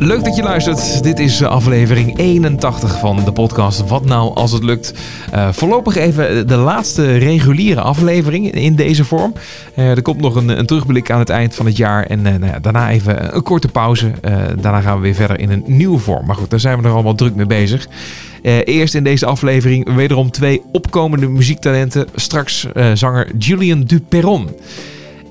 Leuk dat je luistert. Dit is aflevering 81 van de podcast Wat nou als het lukt. Uh, voorlopig even de laatste reguliere aflevering in deze vorm. Uh, er komt nog een, een, terugblik aan het eind van het jaar. En nou ja, daarna even een korte pauze. daarna gaan we weer verder in een nieuwe vorm. Maar goed, daar zijn we er allemaal druk mee bezig. eerst in deze aflevering wederom twee opkomende muziektalenten. Straks zanger Julian Duperron.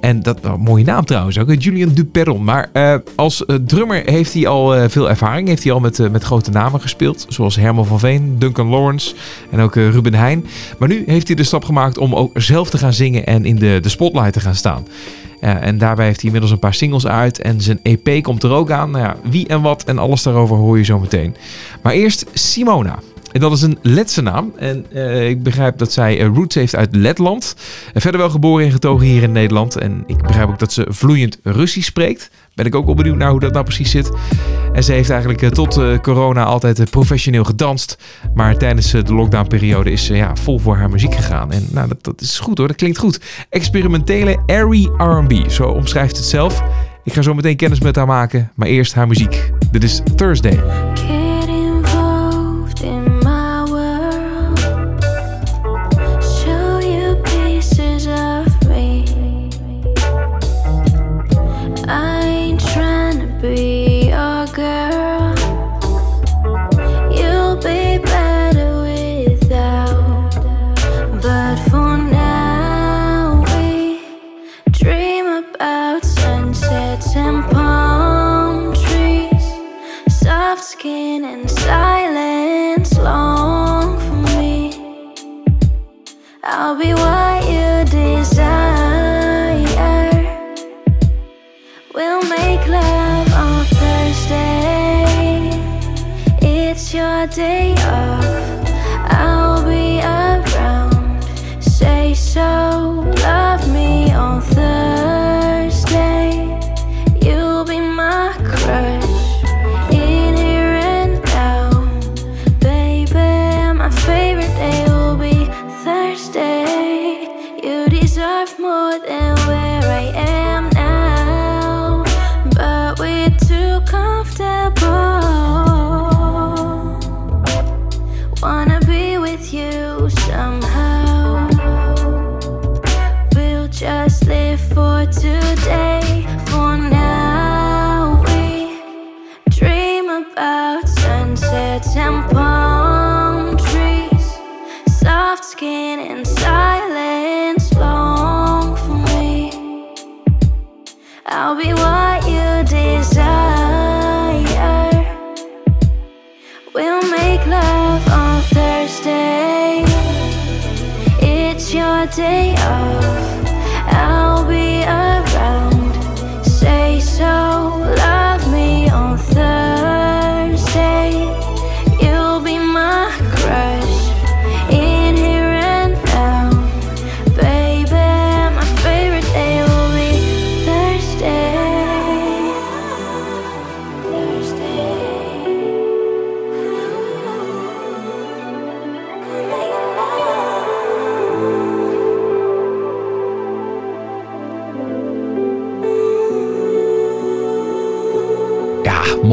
En dat, nou, mooie naam trouwens ook, Julian Duperron. Maar uh, als uh, drummer heeft hij al uh, veel ervaring. Heeft hij al met, met grote namen gespeeld. Zoals Herman van Veen, Duncan Lawrence en ook Ruben Heijn. Maar nu heeft hij de stap gemaakt om ook zelf te gaan zingen en in de, de spotlight te gaan staan. en daarbij heeft hij inmiddels een paar singles uit en zijn EP komt er ook aan. Nou ja, wie en wat en alles daarover hoor je zo meteen. Maar eerst Simona. En dat is een Letse naam. En uh, ik begrijp dat zij uh, roots heeft uit Letland. En verder wel geboren en getogen hier in Nederland. En ik begrijp ook dat ze vloeiend Russisch spreekt. Ben ik ook wel benieuwd naar hoe dat nou precies zit. En ze heeft eigenlijk uh, tot corona altijd professioneel gedanst. Maar tijdens de lockdownperiode is ze ja, vol voor haar muziek gegaan. En nou, dat, dat is goed hoor, dat klinkt goed. Experimentele airy R&B, zo omschrijft het zelf. Ik ga zo meteen kennis met haar maken. Maar eerst haar muziek. Dit is Thursday.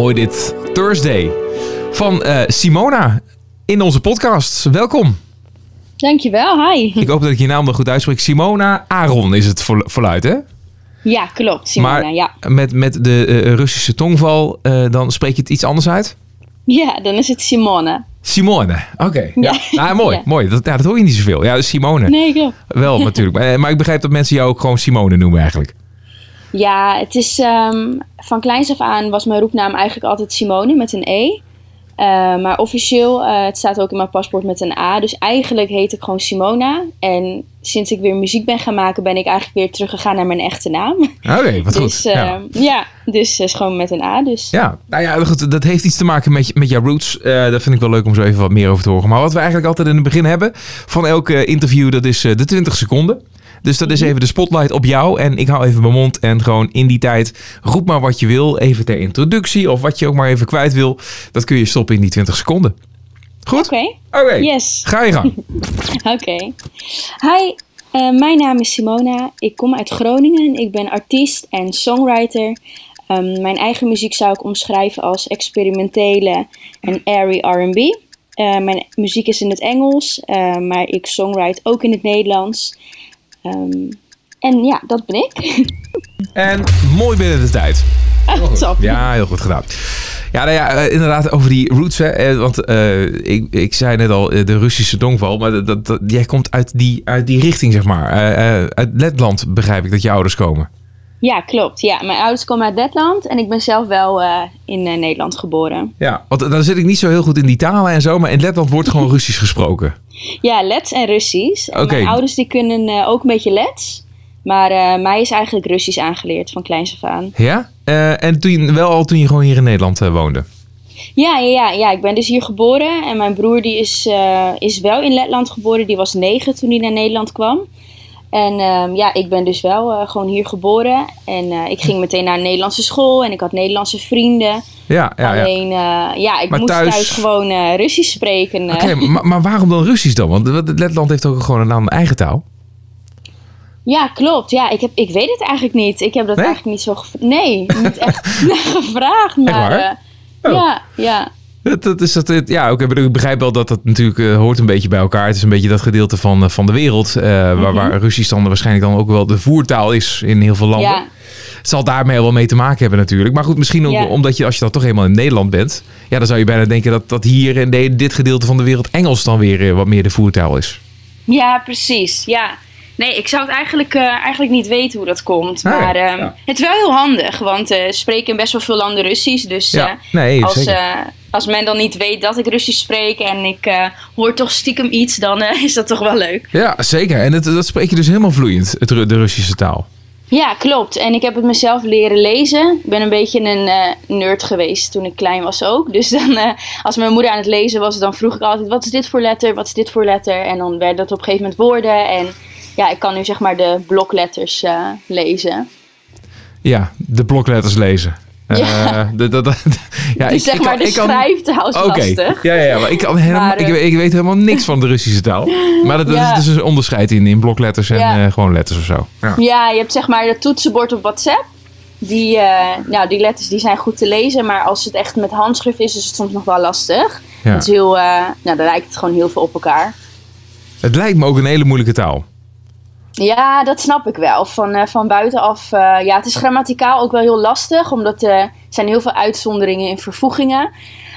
Mooi dit. Thursday. Van eh, Simona in onze podcast. Welkom. Dankjewel, hi. Ik hoop dat ik je naam nog goed uitspreek. Simona Aron is het vol- voluit, hè? Ja, klopt, Simona, maar ja. met, met de eh, Russische tongval, eh, dan spreek je het iets anders uit? Ja, dan is het Simone. Simone, oké. Ja. Ja. Ah, mooi, Ja. mooi. Dat, ja, dat hoor je niet zoveel. Ja, Simone. Nee, klopt. Wel, natuurlijk. Maar, maar ik begrijp dat mensen jou ook gewoon Simone noemen eigenlijk. Ja, het is ehm, van kleins af aan was mijn roepnaam eigenlijk altijd Simone met een E. Eh, maar officieel, eh, het staat ook in mijn paspoort met een A. Dus eigenlijk heet ik gewoon Simona. En sinds ik weer muziek ben gaan maken, ben ik eigenlijk weer teruggegaan naar mijn echte naam. Oké, wat dus goed. Ja. ehm, ja, dus is gewoon met een A. Dus Ja, nou ja, goed, dat heeft iets te maken met, met jouw roots. Eh dat vind ik wel leuk om zo even wat meer over te horen. Maar wat we eigenlijk altijd in het begin hebben van elk eh, interview, dat is eh, de 20 seconden. Dus dat is even de spotlight op jou. En ik hou even mijn mond en gewoon in die tijd roep maar wat je wil. Even ter introductie of wat je ook maar even kwijt wil. Dat kun je stoppen in die 20 seconden. Goed? oké. Oké. Yes. Ga je gang. Oké. Hi, eh, mijn naam is Simona. Ik kom uit Groningen. Ik ben artiest en songwriter. Ehm, mijn eigen muziek zou ik omschrijven als experimentele en airy R&B. Uh, mijn muziek is in het Engels, uh, maar ik songwrite ook in het Nederlands. Um, en ja, dat ben ik. En mooi binnen de tijd. Ja, heel goed gedaan. Ja, nou ja, inderdaad, over die roots. Hè, want uh, ik, ik zei net al, de Russische dongval. Maar dat, dat, jij komt uit die, uit die richting, zeg maar. Uh, uit Letland begrijp ik dat je ouders komen. Ja, klopt. Ja, mijn ouders komen uit Letland en ik ben zelf wel uh, in uh, Nederland geboren. Ja, want dan zit ik niet zo heel goed in die talen en zo, maar in Letland wordt gewoon Russisch gesproken. Ja, Lets en Russisch. Okay. Mijn ouders die kunnen uh, ook een beetje Lets, maar mij is eigenlijk Russisch aangeleerd van kleins af aan. Ja? en toen, wel al toen je gewoon hier in Nederland woonde? Ja, ja, ja, ja, ik ben dus hier geboren en mijn broer die is, is wel in Letland geboren. Die was negen toen hij naar Nederland kwam. En um, ja, ik ben dus wel uh, gewoon hier geboren. En uh, ik ging meteen naar een Nederlandse school en ik had Nederlandse vrienden. Ja, ja, Alleen, ja, uh, ja ik maar moest thuis, thuis gewoon Russisch spreken. Oké, okay, maar, maar, waarom dan Russisch dan? Want Letland heeft ook gewoon een eigen taal. Ja, klopt. Ja, ik, heb, ik weet het eigenlijk niet. Ik heb dat nee? eigenlijk niet zo gevraagd. Nee, niet echt gevraagd. Maar, oh. ja, ja. Dat, dat is dat, ja, ook, ik begrijp wel dat dat natuurlijk uh, hoort een beetje bij elkaar. Het is een beetje dat gedeelte van, uh, van de wereld. Uh, mm-hmm. waar, waar Russisch dan waarschijnlijk dan ook wel de voertaal is in heel veel landen. Ja. Het zal daarmee wel mee te maken hebben natuurlijk. Maar goed, misschien ja. omdat je als je dan toch helemaal in Nederland bent. Ja, dan zou je bijna denken dat, dat hier in de, dit gedeelte van de wereld Engels dan weer wat meer de voertaal is. Ja, precies. Ja. Nee, ik zou het eigenlijk, uh, eigenlijk niet weten hoe dat komt. Maar ja, um, ja. het is wel heel handig, want uh, spreken in best wel veel landen Russisch. Dus uh, nee, als, als men dan niet weet dat ik Russisch spreek en ik hoor toch stiekem iets, dan is dat toch wel leuk. Ja, zeker. En het, dat spreek je dus helemaal vloeiend, het, de Russische taal. Ja, klopt. En ik heb het mezelf leren lezen. Ik ben een beetje een uh, nerd geweest toen ik klein was ook. Dus dan, uh, als mijn moeder aan het lezen was, dan vroeg ik altijd: wat is dit voor letter? Wat is dit voor letter? En dan werden dat op een gegeven moment woorden. En ja, ik kan nu zeg maar de blokletters uh, lezen. Ja, de blokletters lezen. Ja, uh, de, ja dus ik, zeg ik maar kan, de schrijftaal is okay. lastig. Ja, ja, ja, maar, ik, kan helemaal, maar, uh, ik, ik, weet helemaal niks van de Russische taal. Maar dat, ja. is dus een onderscheid in, in blokletters en ja. uh, gewoon letters of zo. Ja. ja, je hebt zeg maar dat toetsenbord op WhatsApp. Die, nou, die letters die zijn goed te lezen, maar als het echt met handschrift is, is het soms nog wel lastig. Het is heel, nou, dan lijkt het gewoon heel veel op elkaar. Het lijkt me ook een hele moeilijke taal. Ja, dat snap ik wel. Van, uh, van buitenaf. Uh, ja, het is grammaticaal ook wel heel lastig, omdat er zijn heel veel uitzonderingen in vervoegingen.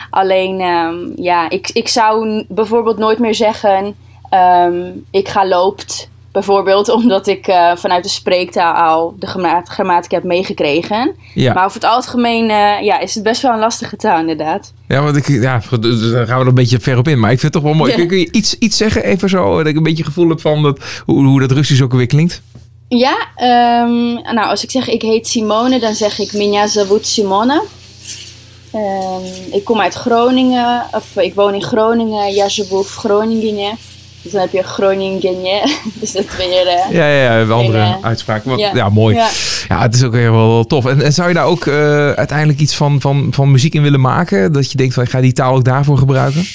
Alleen, um, ja, ik, ik zou bijvoorbeeld nooit meer zeggen: um, ik ga loopt. Bijvoorbeeld omdat ik uh, vanuit de spreektaal al de grammatica heb meegekregen. Ja. Maar over het algemeen uh, ja, is het best wel een lastige taal inderdaad. Ja, want ik, ja, daar gaan we er een beetje ver op in. Maar ik vind het toch wel mooi. Ja. Kun je iets, iets zeggen, even zo, dat ik een beetje gevoel heb van dat, hoe, hoe dat Russisch ook alweer klinkt? Ja, um, nou als ik zeg ik heet Simone, dan zeg ik Minja Zavut Simone. Um, ik kom uit Groningen, of ik woon in Groningen, Jazeboef, Groningen. Dus dan heb je Groningen, dus dat weer... Uh, ja, ja, ja, een andere uh, uitspraak. Wat, ja. ja. mooi. Ja. ja. het is ook heel wel tof. En, en zou je daar ook uh, uiteindelijk iets van, van, van muziek in willen maken? Dat je denkt, van, ik ga die taal ook daarvoor gebruiken?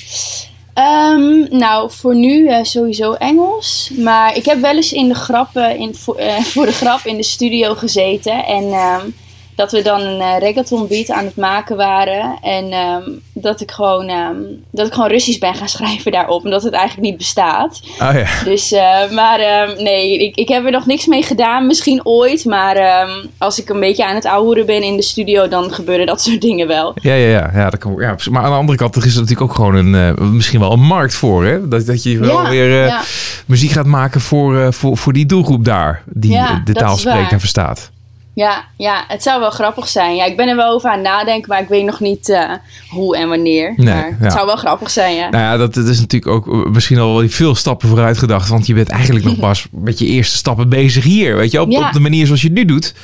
Um, nou, voor nu sowieso Engels. Maar ik heb wel eens in de grappen, in, voor, voor de grap in de studio gezeten. En um, dat we dan een uh, reggaeton beat aan het maken waren. En um, dat, ik gewoon, um, dat ik gewoon Russisch ben gaan schrijven daarop. Omdat het eigenlijk niet bestaat. Oh, ja. Dus, uh, maar um, nee, ik, ik heb er nog niks mee gedaan. Misschien ooit. Maar als ik een beetje aan het ouwen ben in de studio, dan gebeuren dat soort dingen wel. Ja, ja, ja. ja, dat kan, ja maar aan de andere kant er is er natuurlijk ook gewoon een, uh, misschien wel een markt voor. Hè? Dat, dat je wel ja, weer ja. muziek gaat maken voor, voor, voor die doelgroep daar. Die de taal spreekt en verstaat. Ja, ja, het zou wel grappig zijn. Ja, ik ben er wel over aan het nadenken, maar ik weet nog niet uh, hoe en wanneer. Nee, maar het zou wel grappig zijn, ja. Nou ja, dat, dat is natuurlijk ook misschien al wel veel stappen vooruit gedacht. Want je bent eigenlijk nog pas met je eerste stappen bezig hier. Weet je, op, ja. op de manier zoals je het nu doet.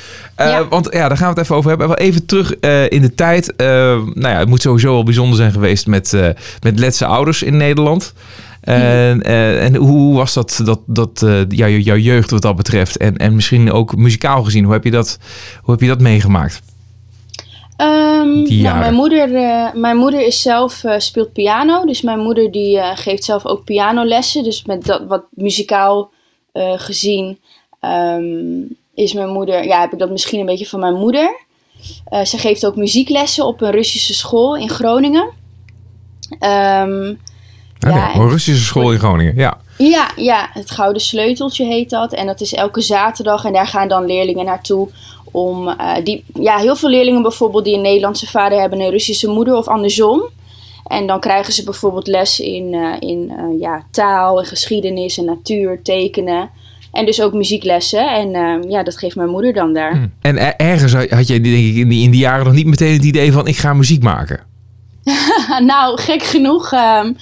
Uh, ja. Want ja, daar gaan we het even over hebben. Even terug uh, in de tijd. nou ja, het moet sowieso wel bijzonder zijn geweest met, met letse ouders in Nederland. En, uh, en hoe was dat, dat, dat uh, jou, jouw jeugd wat dat betreft? En, en misschien ook muzikaal gezien, hoe heb je dat, hoe heb je dat meegemaakt? Um, nou, mijn, moeder, uh, mijn moeder is zelf, speelt piano. Dus mijn moeder die geeft zelf ook pianolessen. Dus met dat wat muzikaal gezien um, is mijn moeder, ja, heb ik dat misschien een beetje van mijn moeder. Ze geeft ook muzieklessen op een Russische school in Groningen. Um, ja, een Russische school in Groningen, ja. Ja, ja, het Gouden Sleuteltje heet dat. En dat is elke zaterdag. En daar gaan dan leerlingen naartoe om... Uh, die, ja, heel veel leerlingen bijvoorbeeld die een Nederlandse vader hebben... en een Russische moeder of andersom. En dan krijgen ze bijvoorbeeld les in, uh, in uh, ja, taal en geschiedenis en natuur, tekenen. En dus ook muzieklessen. En uh, ja, dat geeft mijn moeder dan daar. Hmm. En ergens had je denk ik in die, in die jaren nog niet meteen het idee van... ik ga muziek maken. nou, gek genoeg. Um,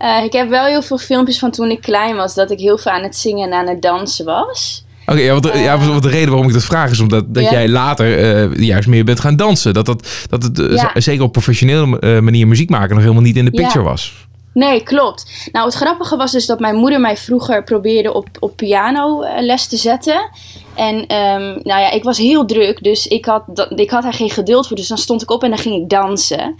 uh, ik heb wel heel veel filmpjes van toen ik klein was, dat ik heel veel aan het zingen en aan het dansen was. Oké, okay, ja, uh, ja, wat de reden waarom ik dat vraag is omdat dat jij later uh, juist meer bent gaan dansen. Dat, dat, dat het ja. zeker op professionele manier muziek maken nog helemaal niet in de picture was. Nee, klopt. Nou, het grappige was dus dat mijn moeder mij vroeger probeerde op, op piano les te zetten. En um, nou ja, ik was heel druk, dus ik had, ik had er geen geduld voor. Dus dan stond ik op en dan ging ik dansen.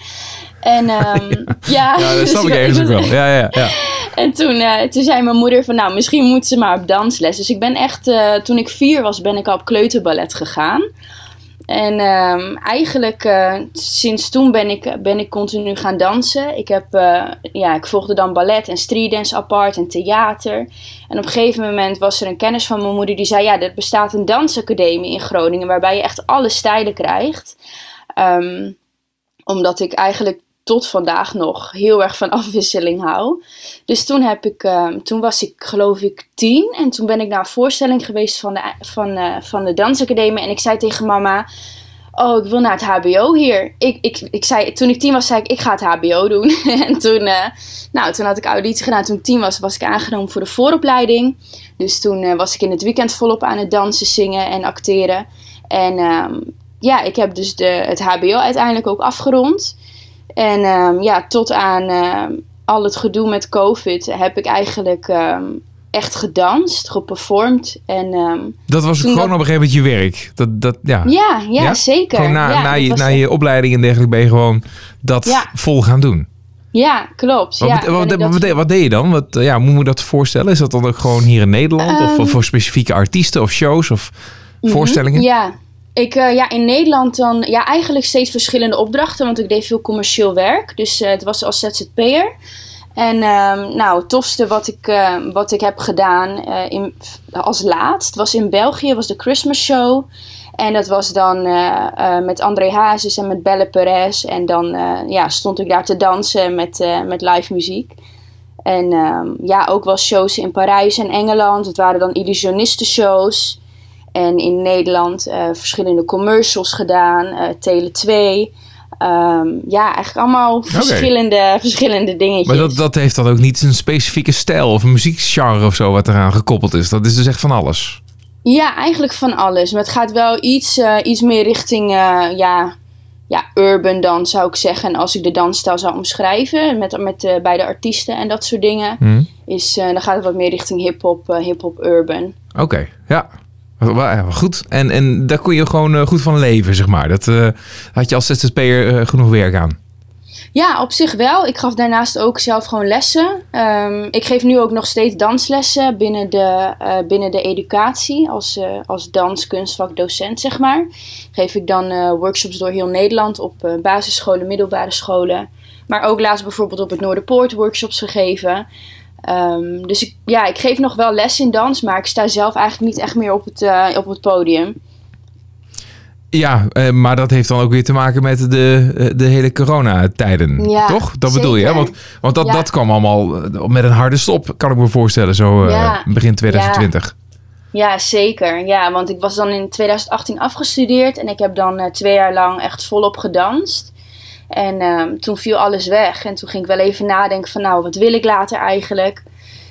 En um, ja, ja, dat snap ik ergens ook wel. Ja, ja, ja. En toen, uh, toen zei mijn moeder van, nou, misschien moet ze maar op dansles. Dus ik ben echt, uh, toen ik vier was, ben ik al op kleuterballet gegaan. En um, eigenlijk uh, sinds toen ben ik, ben ik continu gaan dansen. Ik, heb, ja, ik volgde dan ballet en streetdance apart en theater. En op een gegeven moment was er een kennis van mijn moeder die zei... ja, er bestaat een dansacademie in Groningen waarbij je echt alle stijlen krijgt. Um, omdat ik eigenlijk tot vandaag nog heel erg van afwisseling hou. Dus toen, heb ik, uh, toen was ik geloof ik tien. En toen ben ik naar een voorstelling geweest van de, van, uh, van de dansacademie. En ik zei tegen mama... Oh, ik wil naar het HBO hier. Ik, ik, ik zei, toen ik tien was, zei ik, ik ga het HBO doen. en toen, uh, nou, toen had ik auditie gedaan. Toen ik tien was, was ik aangenomen voor de vooropleiding. Dus toen was ik in het weekend volop aan het dansen, zingen en acteren. En ehm, ja, ik heb dus de, het HBO uiteindelijk ook afgerond. En um, ja, tot aan uh, al het gedoe met COVID heb ik eigenlijk um, echt gedanst, geperformd. En, dat was gewoon dat... op een gegeven moment je werk? Dat, dat, ja. Ja, ja, ja? zeker. Gewoon na, ja, na, je, na je opleiding en dergelijke ben je gewoon dat ja. vol gaan doen? Ja, klopt. Wat, ja, wat, wat, deed je dan? Wat, ja, moet je dat voorstellen? Is dat dan ook gewoon hier in Nederland? of, of voor specifieke artiesten of shows of mhm, voorstellingen? Ja, ik, uh, ja, in Nederland dan ja, eigenlijk steeds verschillende opdrachten, want ik deed veel commercieel werk. Dus uh, het was als ZZP'er. En uh, nou, het tofste wat ik, uh, wat ik heb gedaan in, als laatst was in België, was de Christmas Show. En dat was dan met André Hazes en met Belle Perez. En dan ja, stond ik daar te dansen met, met live muziek. En ehm, ja, ook wel shows in Parijs en Engeland. Het waren dan illusionisten shows. En in Nederland uh, verschillende commercials gedaan, uh, Tele 2. Um, ja, eigenlijk allemaal verschillende, verschillende dingetjes. Maar dat, dat heeft dan ook niet een specifieke stijl of een muziekgenre of zo wat eraan gekoppeld is. Dat is dus echt van alles. Ja, eigenlijk van alles. Maar het gaat wel iets, uh, iets meer richting ja, ja, urban dan, zou ik zeggen. En als ik de dansstijl zou omschrijven met, met beide artiesten en dat soort dingen, hmm. is, dan gaat het wat meer richting hip-hop, hip-hop urban. Oké, ja. Goed. En, en daar kon je gewoon eh, goed van leven, zeg maar. Dat uh, had je als ZZP'er uh, genoeg werk aan. Ja, op zich wel. Ik gaf daarnaast ook zelf gewoon lessen. Um, ik geef nu ook nog steeds danslessen binnen de, binnen de educatie. Als, uh, als dans-kunstvakdocent, zeg maar. Geef ik dan workshops door heel Nederland op basisscholen, middelbare scholen. Maar ook laatst bijvoorbeeld op het Noorderpoort workshops gegeven. Um, dus ik, ja, ik geef nog wel les in dans, maar ik sta zelf eigenlijk niet echt meer op het, uh, op het podium. Ja, uh, maar dat heeft dan ook weer te maken met de, uh, de hele coronatijden, ja, toch? Dat bedoel je, hè? Want, want dat, ja. dat kwam allemaal met een harde stop, kan ik me voorstellen, zo ja. begin 2020. Ja, zeker. Ja, want ik was dan in 2018 afgestudeerd en ik heb dan twee jaar lang echt volop gedanst. En um, toen viel alles weg. En toen ging ik wel even nadenken van nou, wat wil ik later eigenlijk?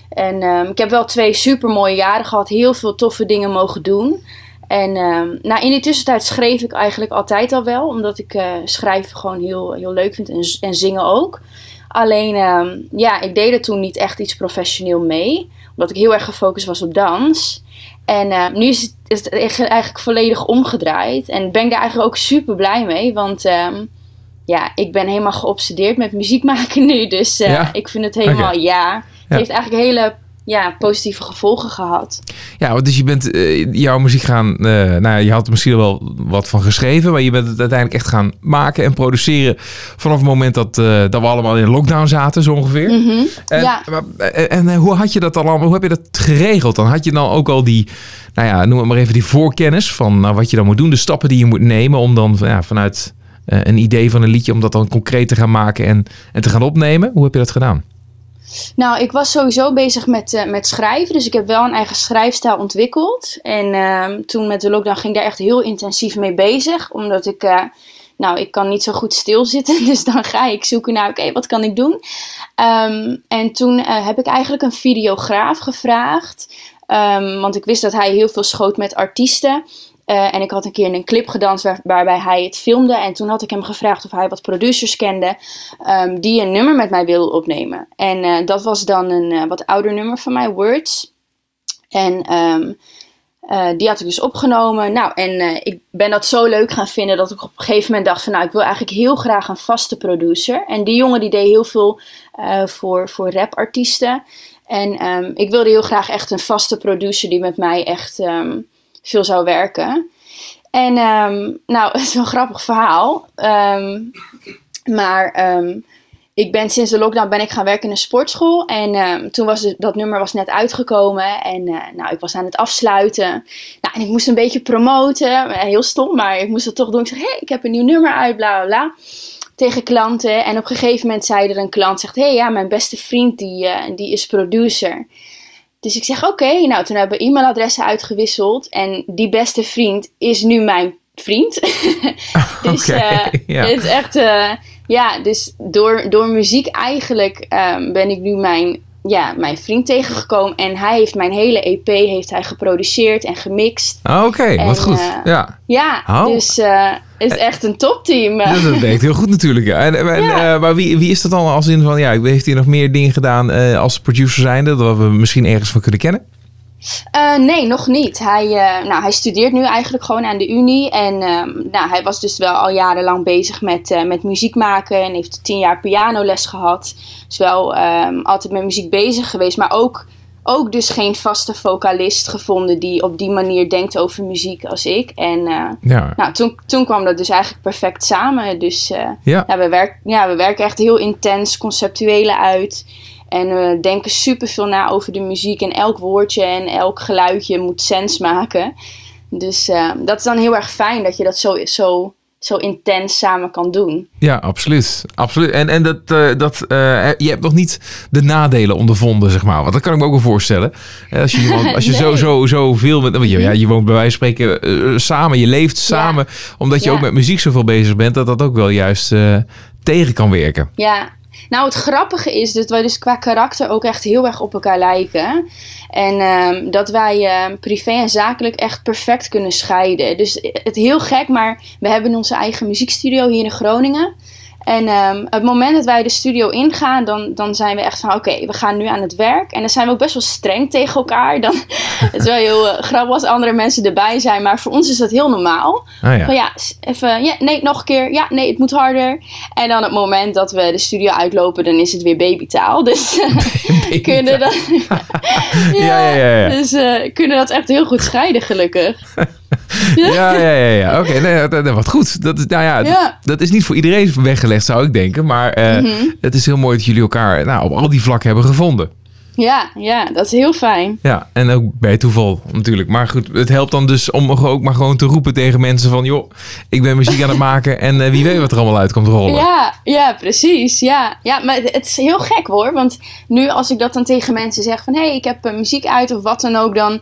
En um, ik heb wel twee super mooie jaren gehad. Heel veel toffe dingen mogen doen. En um, nou, in die tussentijd schreef ik eigenlijk altijd al wel. Omdat ik uh, schrijven gewoon heel, heel leuk vind. En, en zingen ook. Alleen, ja, ik deed er toen niet echt iets professioneel mee. Omdat ik heel erg gefocust was op dans. En nu is het, is eigenlijk volledig omgedraaid. En ben ik daar eigenlijk ook super blij mee. Want ja, ik ben helemaal geobsedeerd met muziek maken nu. Dus uh, ja? ik vind het helemaal, okay. ja. Het ja. heeft eigenlijk hele ja, positieve gevolgen gehad. Ja, dus je bent uh, jouw muziek gaan. Uh, nou je had er misschien wel wat van geschreven, maar je bent het uiteindelijk echt gaan maken en produceren vanaf het moment dat, uh, dat we allemaal in lockdown zaten, zo ongeveer. Mm -hmm. en, ja. en, en, hoe had je dat dan allemaal? Hoe heb je dat geregeld? Dan had je dan ook al die, nou ja, noem het maar even die voorkennis van nou, wat je dan moet doen, de stappen die je moet nemen om dan ja, vanuit een idee van een liedje om dat dan concreet te gaan maken en, en te gaan opnemen. Hoe heb je dat gedaan? Nou, ik was sowieso bezig met, uh, met schrijven. Dus ik heb wel een eigen schrijfstijl ontwikkeld. En uh, toen met de lockdown ging ik daar echt heel intensief mee bezig. Omdat ik, uh, nou, ik kan niet zo goed stilzitten. Dus dan ga ik zoeken naar, oké, wat kan ik doen? Um, en toen heb ik eigenlijk een videograaf gevraagd. Um, want ik wist dat hij heel veel schoot met artiesten. Uh, en ik had een keer een clip gedanst waar, waarbij hij het filmde. En toen had ik hem gevraagd of hij wat producers kende um, die een nummer met mij wilden opnemen. En uh, dat was dan een uh, wat ouder nummer van mij, Words. En um, die had ik dus opgenomen. Nou, en ik ben dat zo leuk gaan vinden dat ik op een gegeven moment dacht van... nou, ik wil eigenlijk heel graag een vaste producer. En die jongen die deed heel veel voor, voor rapartiesten. En um, ik wilde heel graag echt een vaste producer die met mij echt veel zou werken. En um, nou, het is een grappig verhaal. Um, maar um, ik ben sinds de lockdown ben ik gaan werken in een sportschool. En toen was dat nummer was net uitgekomen. En uh, nou, ik was aan het afsluiten. Nou, en ik moest een beetje promoten. Heel stom, maar ik moest het toch doen. Ik zeg, hé, hey, ik heb een nieuw nummer uit, bla bla bla. Tegen klanten. En op een gegeven moment zei er een klant, zegt, hé, hey, ja, mijn beste vriend, die, uh, die is producer. Dus ik zeg oké, okay. nou toen hebben we e-mailadressen uitgewisseld en die beste vriend is nu mijn vriend. dus okay, uh, ja. het is echt, uh, ja, dus door, door muziek eigenlijk um, ben ik nu mijn, ja, mijn vriend tegengekomen en hij heeft mijn hele EP heeft hij geproduceerd en gemixt. Oké, okay, wat goed. Uh, ja, ja oh. dus het is echt een topteam. Ja, dat werkt heel goed natuurlijk. Ja. En, en, ja. uh, maar wie, wie is dat dan als in van, ja, heeft hij nog meer dingen gedaan als producer zijnde, dat we misschien ergens van kunnen kennen? Uh, nee, nog niet. Hij, nou, hij studeert nu eigenlijk gewoon aan de Unie. En nou, hij was dus wel al jarenlang bezig met, met muziek maken. En heeft tien jaar pianoles gehad. Dus wel um, altijd met muziek bezig geweest. Maar ook ook dus geen vaste vocalist gevonden die op die manier denkt over muziek als ik. En ja. nou, toen, toen kwam dat dus eigenlijk perfect samen. Dus ja. we werk, ja, we werken echt heel intens conceptuele uit. En we denken super veel na over de muziek. En elk woordje en elk geluidje moet sens maken. Dus uh, dat is dan heel erg fijn dat je dat zo, zo zo intens samen kan doen. Ja, absoluut. absoluut. En, en dat, uh, dat, uh, je hebt nog niet de nadelen ondervonden, zeg maar. Want dat kan ik me ook wel voorstellen. Als je, als je nee. zo, zo, zo veel met... Je, ja, je woont bij wijze van spreken uh, samen. Je leeft samen. Ja. Omdat je ja. ook met muziek zoveel bezig bent. Dat dat ook wel juist tegen kan werken. Ja, nou, het grappige is dat wij dus qua karakter ook echt heel erg op elkaar lijken. En um, dat wij uh, privé en zakelijk echt perfect kunnen scheiden. Dus het heel gek, maar we hebben onze eigen muziekstudio hier in Groningen. En um, het moment dat wij de studio ingaan, dan, dan zijn we echt van oké, okay, we gaan nu aan het werk. En dan zijn we ook best wel streng tegen elkaar. Dan, het is wel heel uh, grappig als andere mensen erbij zijn, maar voor ons is dat heel normaal. Ah, ja. Van ja, even, ja, nee, nog een keer. Ja, nee, het moet harder. En dan het moment dat we de studio uitlopen, dan is het weer babytaal. Dus kunnen dat, ja, ja, ja, ja, Dus uh, kunnen dat echt heel goed scheiden, gelukkig. Ja, ja, ja. ja. Oké, okay, nee, wat goed. Dat, nou ja, ja. dat is niet voor iedereen weggelegd, zou ik denken. Maar uh, mm -hmm. het is heel mooi dat jullie elkaar nou, op al die vlakken hebben gevonden. Ja, ja, dat is heel fijn. Ja, en ook bij toeval natuurlijk. Maar goed, het helpt dan dus om ook maar gewoon te roepen tegen mensen van... joh, ik ben muziek aan het maken en uh, wie weet wat er allemaal uit komt rollen. Ja, ja, precies. Ja. ja, maar het is heel gek hoor. Want nu als ik dat dan tegen mensen zeg van... hé, hey, ik heb uh, muziek uit of wat dan ook, dan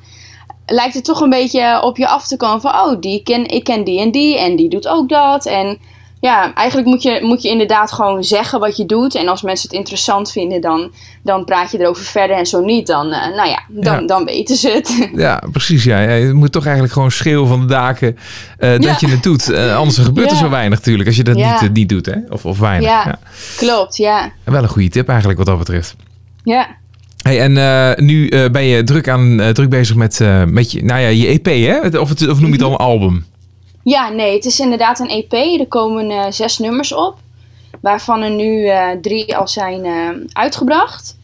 lijkt het toch een beetje op je af te komen van... oh, die ken, ik ken die en die en die doet ook dat. En ja, eigenlijk moet je, moet je inderdaad gewoon zeggen wat je doet. En als mensen het interessant vinden, dan, dan praat je erover verder. En zo niet, dan, uh, nou ja, dan, Ja. dan weten ze het. Ja, precies. Ja. Je moet toch eigenlijk gewoon schreeuwen van de daken eh, dat Ja. je het doet. Eh, anders gebeurt er zo weinig natuurlijk als je dat niet, eh, niet doet. Hè? Of, of weinig. Ja. Klopt, ja. En Wel een goede tip eigenlijk wat dat betreft. Ja, Hey, en eh, nu eh, ben je druk, aan, eh, druk bezig met, met je, nou ja, je EP, hè? Of, het, of noem je het al een album? ja nee, het is inderdaad een EP. Er komen zes nummers op. Waarvan er nu drie al zijn uitgebracht.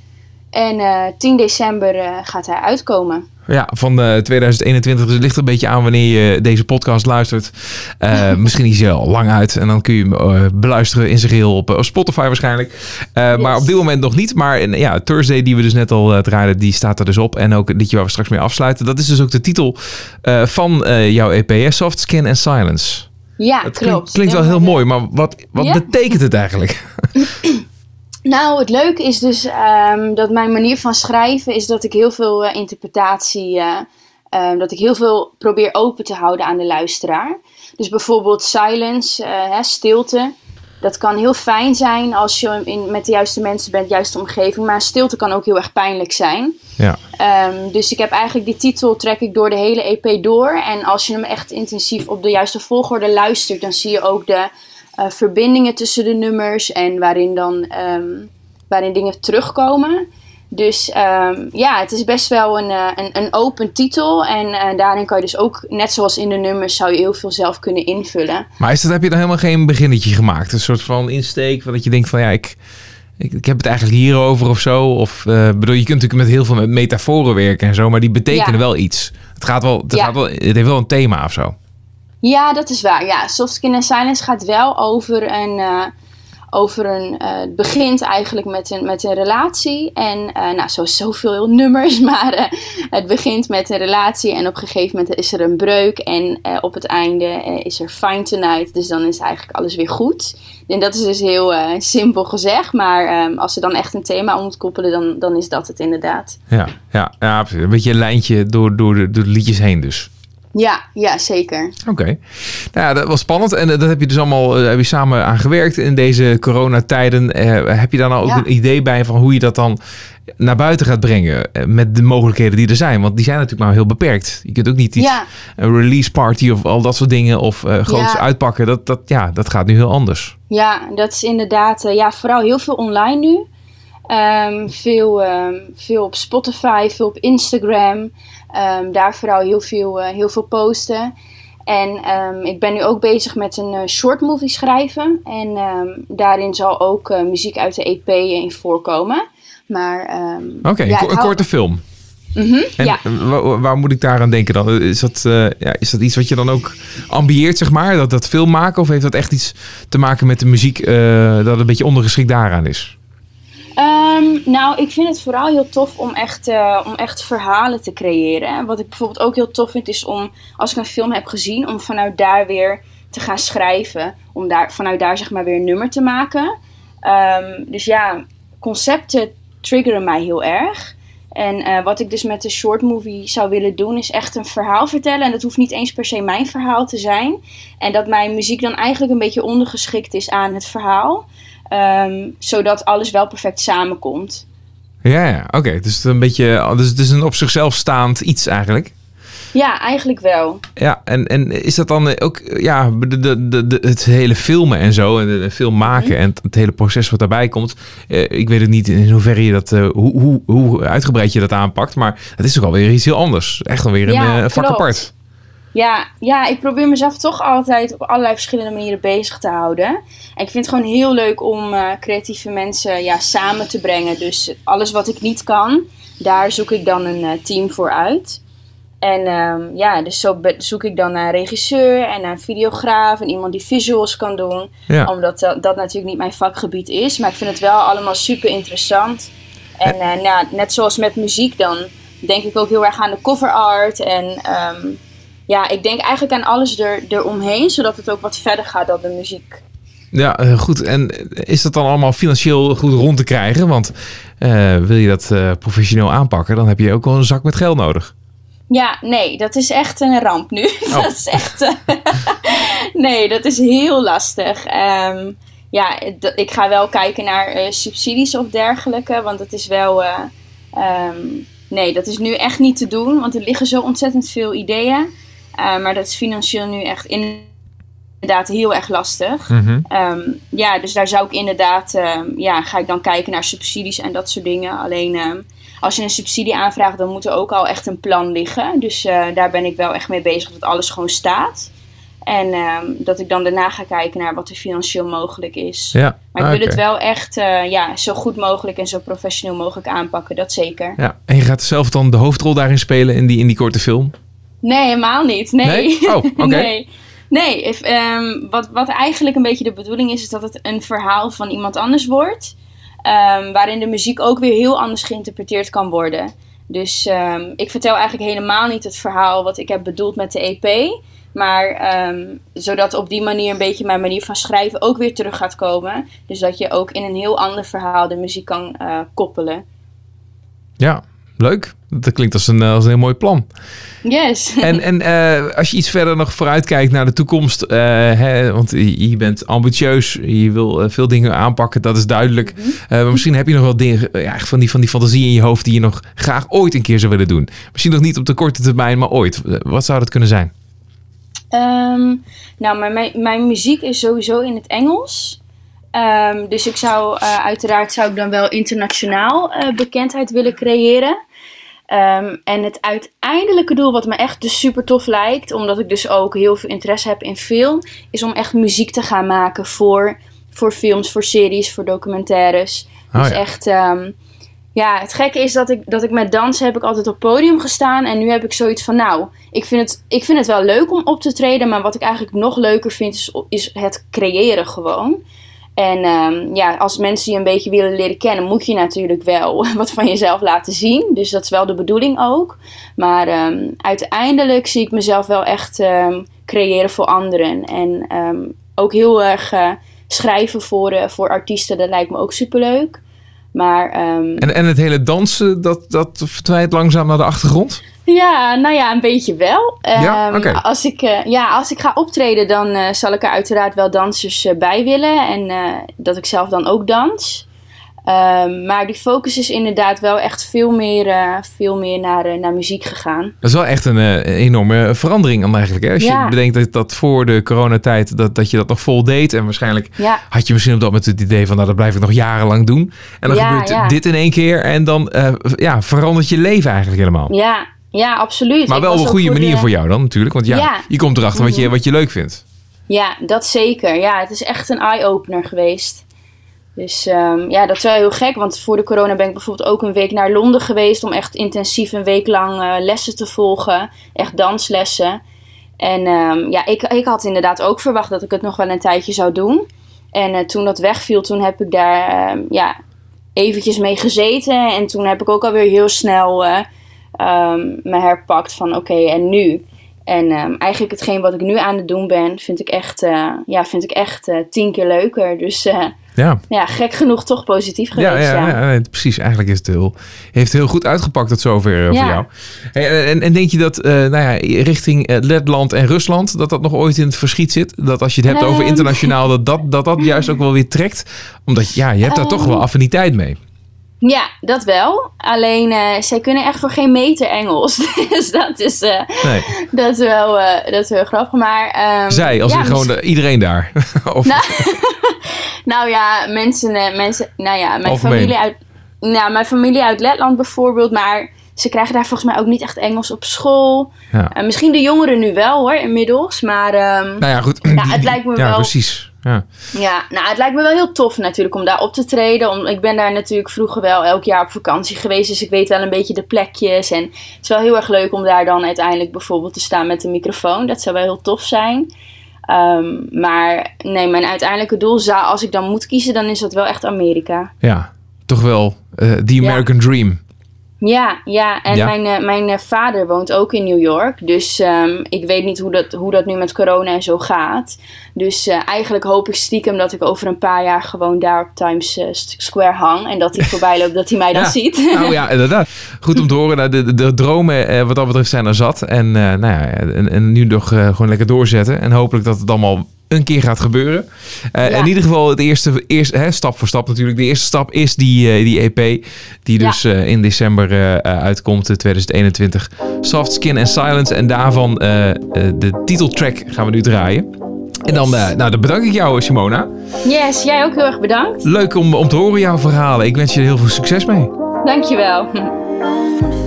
En 10 december gaat hij uitkomen. Ja, van 2021. Dus het ligt er een beetje aan wanneer je deze podcast luistert. misschien is hij al lang uit. En dan kun je hem beluisteren in zijn geheel op, Spotify waarschijnlijk. Maar op dit moment nog niet. Maar ja, Thursday die we dus net al draaiden, die staat er dus op. En ook het liedje waar we straks mee afsluiten. Dat is dus ook de titel van jouw EP, Soft Skin and Silence. Ja, klopt. Klinkt, wel heel mooi, maar wat, wat betekent het eigenlijk? nou, het leuke is dus ehm, dat mijn manier van schrijven is dat ik heel veel uh, interpretatie, uh, dat ik heel veel probeer open te houden aan de luisteraar. Dus bijvoorbeeld silence, uh, hè, stilte. Dat kan heel fijn zijn als je in, met de juiste mensen bent, de juiste omgeving. Maar stilte kan ook heel erg pijnlijk zijn. Ja. Um, dus ik heb eigenlijk die titel trek ik door de hele EP door. En als je hem echt intensief op de juiste volgorde luistert, dan zie je ook de uh, verbindingen tussen de nummers en waarin dan um, waarin dingen terugkomen. Dus um, ja, het is best wel een, uh, een, een, open titel. En uh, daarin kan je dus ook, net zoals in de nummers, zou je heel veel zelf kunnen invullen. Maar is dat, heb je dan helemaal geen beginnetje gemaakt? Een soort van insteek, dat je denkt van ja, ik, ik, ik heb het eigenlijk hierover of zo. Of uh, bedoel, je kunt natuurlijk met heel veel met metaforen werken en zo, maar die betekenen ja. wel iets. Het gaat wel, het, gaat wel, het heeft wel een thema of zo. Ja, dat is waar. Ja, Soft Skin and Silence gaat wel over een over een. Uh, het begint eigenlijk met een, met een relatie. En uh, nou, zo zoveel nummers, maar het begint met een relatie. En op een gegeven moment is er een breuk. En op het einde is er fine tonight. Dus dan is eigenlijk alles weer goed. En dat is dus heel simpel gezegd. Maar um, als ze dan echt een thema om koppelen, dan, dan is dat het inderdaad. Ja, ja, ja Een beetje een lijntje door, door, de, door de liedjes heen dus. Ja, ja, zeker. Oké. Okay. Nou ja, dat was spannend. En dat heb je dus allemaal uh, heb je samen aan gewerkt in deze coronatijden. Uh, heb je daar nou ook ja. een idee bij van hoe je dat dan naar buiten gaat brengen met de mogelijkheden die er zijn? Want die zijn natuurlijk maar heel beperkt. Je kunt ook niet iets, ja. een release party of al dat soort dingen of groots uitpakken. Dat, dat, ja, dat gaat nu heel anders. Ja, dat is inderdaad, ja, vooral heel veel online nu. Um, veel, um, veel op Spotify, veel op Instagram. Um, daar vooral heel veel, uh, heel veel posten. En um, ik ben nu ook bezig met een uh, short movie schrijven. En um, daarin zal ook uh, muziek uit de EP in voorkomen. Maar. Oké, okay, ja, een korte film. Mm -hmm, en ja. waar, waar, moet ik daar aan denken dan? Is dat, ja, is dat iets wat je dan ook ambieert, zeg maar? Dat, dat film maken? Of heeft dat echt iets te maken met de muziek dat een beetje ondergeschikt daaraan is? Um, nou, ik vind het vooral heel tof om echt, uh, om echt verhalen te creëren. Wat ik bijvoorbeeld ook heel tof vind, is om, als ik een film heb gezien, om vanuit daar weer te gaan schrijven. Om daar, vanuit daar zeg maar weer een nummer te maken. Um, dus ja, concepten triggeren mij heel erg. En uh, wat ik dus met de short movie zou willen doen, is echt een verhaal vertellen. En dat hoeft niet eens per se mijn verhaal te zijn. En dat mijn muziek dan eigenlijk een beetje ondergeschikt is aan het verhaal. Um, zodat alles wel perfect samenkomt. Ja, ja oké. Okay. Dus, een beetje, dus het is een op zichzelf staand iets eigenlijk. Ja, eigenlijk wel. Ja, en, en is dat dan ook ja, de, de, de, het hele filmen en zo, en de, film maken -hmm. en het hele proces wat daarbij komt. Eh, ik weet het niet in hoeverre je dat, uh, hoe, hoe, hoe uitgebreid je dat aanpakt, maar het is toch alweer iets heel anders. Echt alweer een ja, uh, vak apart. Ja, ja, ik probeer mezelf toch altijd op allerlei verschillende manieren bezig te houden. En ik vind het gewoon heel leuk om uh, creatieve mensen ja, samen te brengen. Dus alles wat ik niet kan, daar zoek ik dan een uh, team voor uit. En um, ja, dus zo zoek ik dan naar een regisseur en naar een videograaf en iemand die visuals kan doen. Ja. Omdat dat, dat natuurlijk niet mijn vakgebied is. Maar ik vind het wel allemaal super interessant. En uh, nou, net zoals met muziek dan, denk ik ook heel erg aan de cover art en... Um, ja, ik denk eigenlijk aan alles er, eromheen, zodat het ook wat verder gaat dan de muziek. Ja, goed. En is dat dan allemaal financieel goed rond te krijgen? Want uh, wil je dat uh, professioneel aanpakken, dan heb je ook wel een zak met geld nodig. Ja, nee, dat is echt een ramp nu. Oh. dat is echt. Uh, nee, dat is heel lastig. Um, ja, ik ga wel kijken naar subsidies of dergelijke, want het is wel. Um, nee, dat is nu echt niet te doen, want er liggen zo ontzettend veel ideeën. Uh, maar dat is financieel nu echt inderdaad heel erg lastig. Mm -hmm. um, ja, dus daar zou ik inderdaad, um, ja, ga ik dan kijken naar subsidies en dat soort dingen. Alleen um, als je een subsidie aanvraagt, dan moet er ook al echt een plan liggen. Dus uh, daar ben ik wel echt mee bezig dat alles gewoon staat. En ehm, dat ik dan daarna ga kijken naar wat er financieel mogelijk is. Ja. Maar ik wil oké. het wel echt eh, ja, zo goed mogelijk en zo professioneel mogelijk aanpakken. Dat zeker. Ja. En je gaat zelf dan de hoofdrol daarin spelen in die, in die korte film? Nee, helemaal niet. Nee. Nee? Oh, oké. nee. Nee, if, ehm, wat, wat eigenlijk een beetje de bedoeling is, is dat het een verhaal van iemand anders wordt. ehm, waarin de muziek ook weer heel anders geïnterpreteerd kan worden. Dus ehm, ik vertel eigenlijk helemaal niet het verhaal wat ik heb bedoeld met de EP. Maar zodat op die manier een beetje mijn manier van schrijven ook weer terug gaat komen. Dus dat je ook in een heel ander verhaal de muziek kan eh, koppelen. Ja, leuk. Dat klinkt als een, eh, als een heel mooi plan. Yes. En, en eh, als je iets verder nog vooruit kijkt naar de toekomst, eh, hè, want je, bent ambitieus, je wil veel dingen aanpakken, dat is duidelijk. Mhm. Maar misschien heb je nog wel dingen, ja, van, die, van die fantasie in je hoofd die je nog graag ooit een keer zou willen doen. Misschien nog niet op de korte termijn, maar ooit. Wat zou dat kunnen zijn? Ehm, nou, mijn, mijn muziek is sowieso in het Engels. Ehm, dus ik zou eh, uiteraard zou ik dan wel internationaal eh, bekendheid willen creëren. Ehm, en het uiteindelijke doel, wat me echt dus super tof lijkt, omdat ik dus ook heel veel interesse heb in film, is om echt muziek te gaan maken voor, voor films, voor series, voor documentaires. Oh, dus ja. echt, ehm, ja, het gekke is dat ik, dat ik met dansen heb ik altijd op podium gestaan. En nu heb ik zoiets van, nou, ik vind, het, ik vind het wel leuk om op te treden. Maar wat ik eigenlijk nog leuker vind, is, is het creëren gewoon. En ehm, ja, als mensen je een beetje willen leren kennen, moet je natuurlijk wel wat van jezelf laten zien. Dus dat is wel de bedoeling ook. Maar ehm, uiteindelijk zie ik mezelf wel echt ehm, creëren voor anderen. En ook heel erg eh, schrijven voor, eh, voor artiesten, dat lijkt me ook superleuk. Maar En, en het hele dansen, dat, dat verdwijnt langzaam naar de achtergrond? Ja, nou ja, een beetje wel. Ja? Ehm, als, ik, eh, ja, als ik ga optreden, dan eh, zal ik er uiteraard wel dansers eh, bij willen. En dat ik zelf dan ook dans. Ehm, maar die focus is inderdaad wel echt veel meer, veel meer naar, naar muziek gegaan. Dat is wel echt een enorme verandering dan eigenlijk. Hè? Als Ja. je bedenkt dat, dat voor de coronatijd dat, dat je dat nog vol deed. En waarschijnlijk Ja, had je misschien op dat moment het idee van... nou, dat blijf ik nog jarenlang doen. En dan Ja, gebeurt dit in één keer. En dan ja, verandert je leven eigenlijk helemaal. ja, ja absoluut. Maar Ik wel op een goede manier de- voor jou dan natuurlijk. Want ja, Ja. je komt erachter wat, je, Mhm. wat je leuk vindt. Ja, dat zeker. Ja, het is echt een eye-opener geweest. Dus ehm, ja, dat is wel heel gek. Want voor de corona ben ik bijvoorbeeld ook een week naar Londen geweest. Om echt intensief een week lang eh, lessen te volgen. Echt danslessen. En ehm, ja, ik, ik had inderdaad ook verwacht dat ik het nog wel een tijdje zou doen. En eh, toen dat wegviel, toen heb ik daar ehm, ja, eventjes mee gezeten. En toen heb ik ook alweer heel snel ehm, me herpakt van oké, en nu? En ehm, eigenlijk hetgeen wat ik nu aan het doen ben, vind ik echt, eh, ja, vind ik echt eh, tien keer leuker. Dus eh, Ja, ja, gek genoeg toch positief geweest. ja, Ja, ja, precies. Eigenlijk is het heel, heeft heel goed uitgepakt tot zover voor jou. En, en denk je dat nou ja, richting Letland en Rusland... dat dat nog ooit in het verschiet zit? Dat als je het hebt over Ehm. internationaal... Dat, dat, dat dat juist ook wel weer trekt? Omdat ja, je hebt daar toch wel affiniteit mee. Ja, dat wel. Alleen eh, zij kunnen echt voor geen meter Engels. dus dat is, eh, Nee. dat is, wel, eh, dat is wel grappig. Maar, ehm, Zij, als ja, in gewoon de- iedereen daar. of, Nou, Nou ja, mensen, mensen nou ja, mijn Algemeen. familie uit, nou, mijn familie uit Letland bijvoorbeeld, maar ze krijgen daar volgens mij ook niet echt Engels op school. ja. Misschien de jongeren nu wel hoor, inmiddels, maar ehm, Nou ja, goed. Het lijkt me ja, wel- precies. Ja. ja, nou, het lijkt me wel heel tof natuurlijk om daar op te treden. Om, ik ben daar natuurlijk vroeger wel elk jaar op vakantie geweest, dus ik weet wel een beetje de plekjes. En het is wel heel erg leuk om daar dan uiteindelijk bijvoorbeeld te staan met een microfoon. Dat zou wel heel tof zijn. Ehm, maar nee, mijn uiteindelijke doel zou, als ik dan moet kiezen, dan is dat wel echt Amerika. ja, toch wel eh the American Dream. Ja, ja. En Ja. mijn, eh, mijn eh, vader woont ook in New York. Dus ehm, ik weet niet hoe dat, hoe dat nu met corona en zo gaat. Dus eh, eigenlijk hoop ik stiekem dat ik over een paar jaar gewoon daar op Times Square hang. En dat hij voorbij loopt, dat hij mij dan Ja. ziet. Nou ja, inderdaad. Goed om te horen. Nou, de, de, de dromen wat dat betreft zijn er zat. En, nou ja, en, en nu nog gewoon lekker doorzetten. En hopelijk dat het allemaal een keer gaat gebeuren. Ja. In ieder geval het eerste, eerst, hè, stap voor stap natuurlijk. De eerste stap is die, eh, die EP. Die dus eh, in december uitkomt, eh, 2021. Soft Skin and Silence. En daarvan de titeltrack gaan we nu draaien. En dan, nou, dan bedank ik jou, Simona. Yes, jij ook heel erg bedankt. Leuk om, om te horen jouw verhalen. Ik wens je er heel veel succes mee. Dankjewel.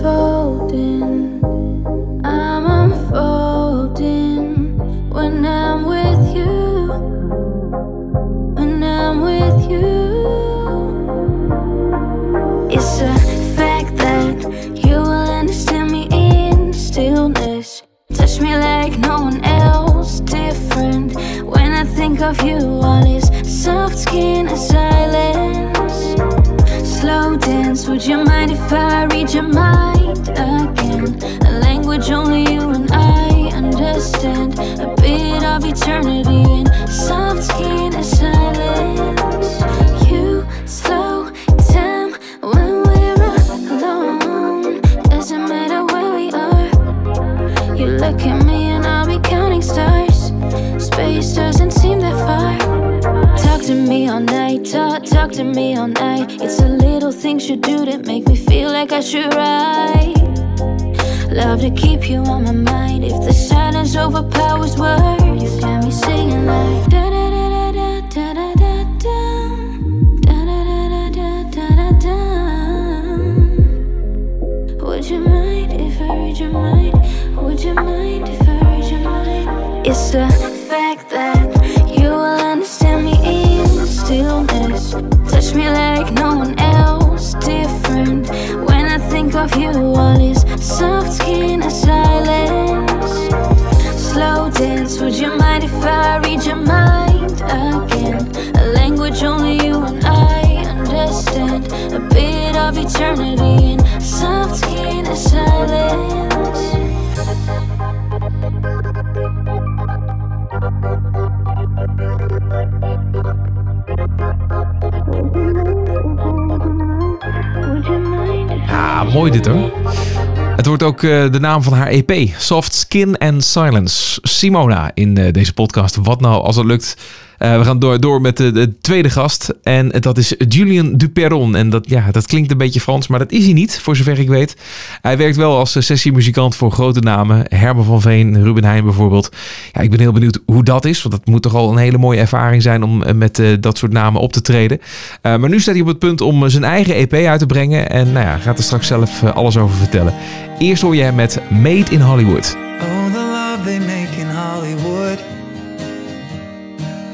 de naam van haar EP. Soft Skin and Silence. Simona in eh, deze podcast. Wat nou als het lukt? Eh, we gaan door, door met de, de tweede gast. En dat is Julian Duperron. En dat, ja, dat klinkt een beetje Frans, maar dat is hij niet, voor zover ik weet. Hij werkt wel als eh, sessiemuzikant voor grote namen. Herman van Veen, Ruben Heijn bijvoorbeeld. Ja, ik ben heel benieuwd hoe dat is. Want dat moet toch al een hele mooie ervaring zijn om eh, met dat soort namen op te treden. Maar nu staat hij op het punt om zijn eigen EP uit te brengen. En nou ja, gaat er straks zelf alles over vertellen. Eerst hoor je hem met Made in Hollywood. Oh, the love they make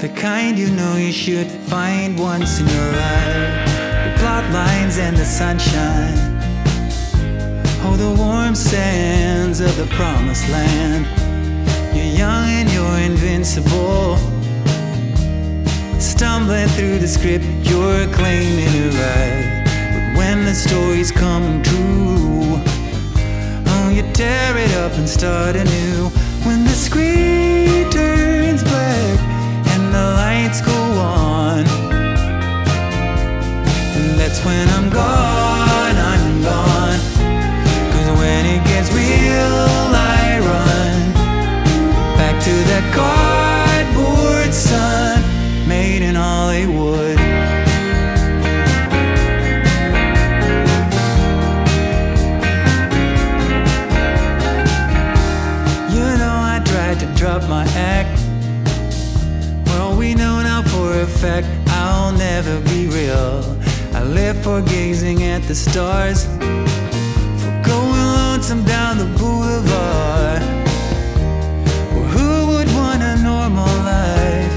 The kind you know you should find once in your life. The plot lines and the sunshine. Oh, the warm sands of the promised land. You're young and you're invincible. Stumbling through the script you're claiming it write. But when the story's come true, Oh, you tear it up and start anew when the screen turns black the lights go on. And that's when I'm gone, I'm gone. Cause when it gets real, I run back to that cardboard sun made in Hollywood. You know I tried to drop my act. We know now for a fact I'll never be real. I live for gazing at the stars, for going lonesome down the boulevard. Well, who would want a normal life?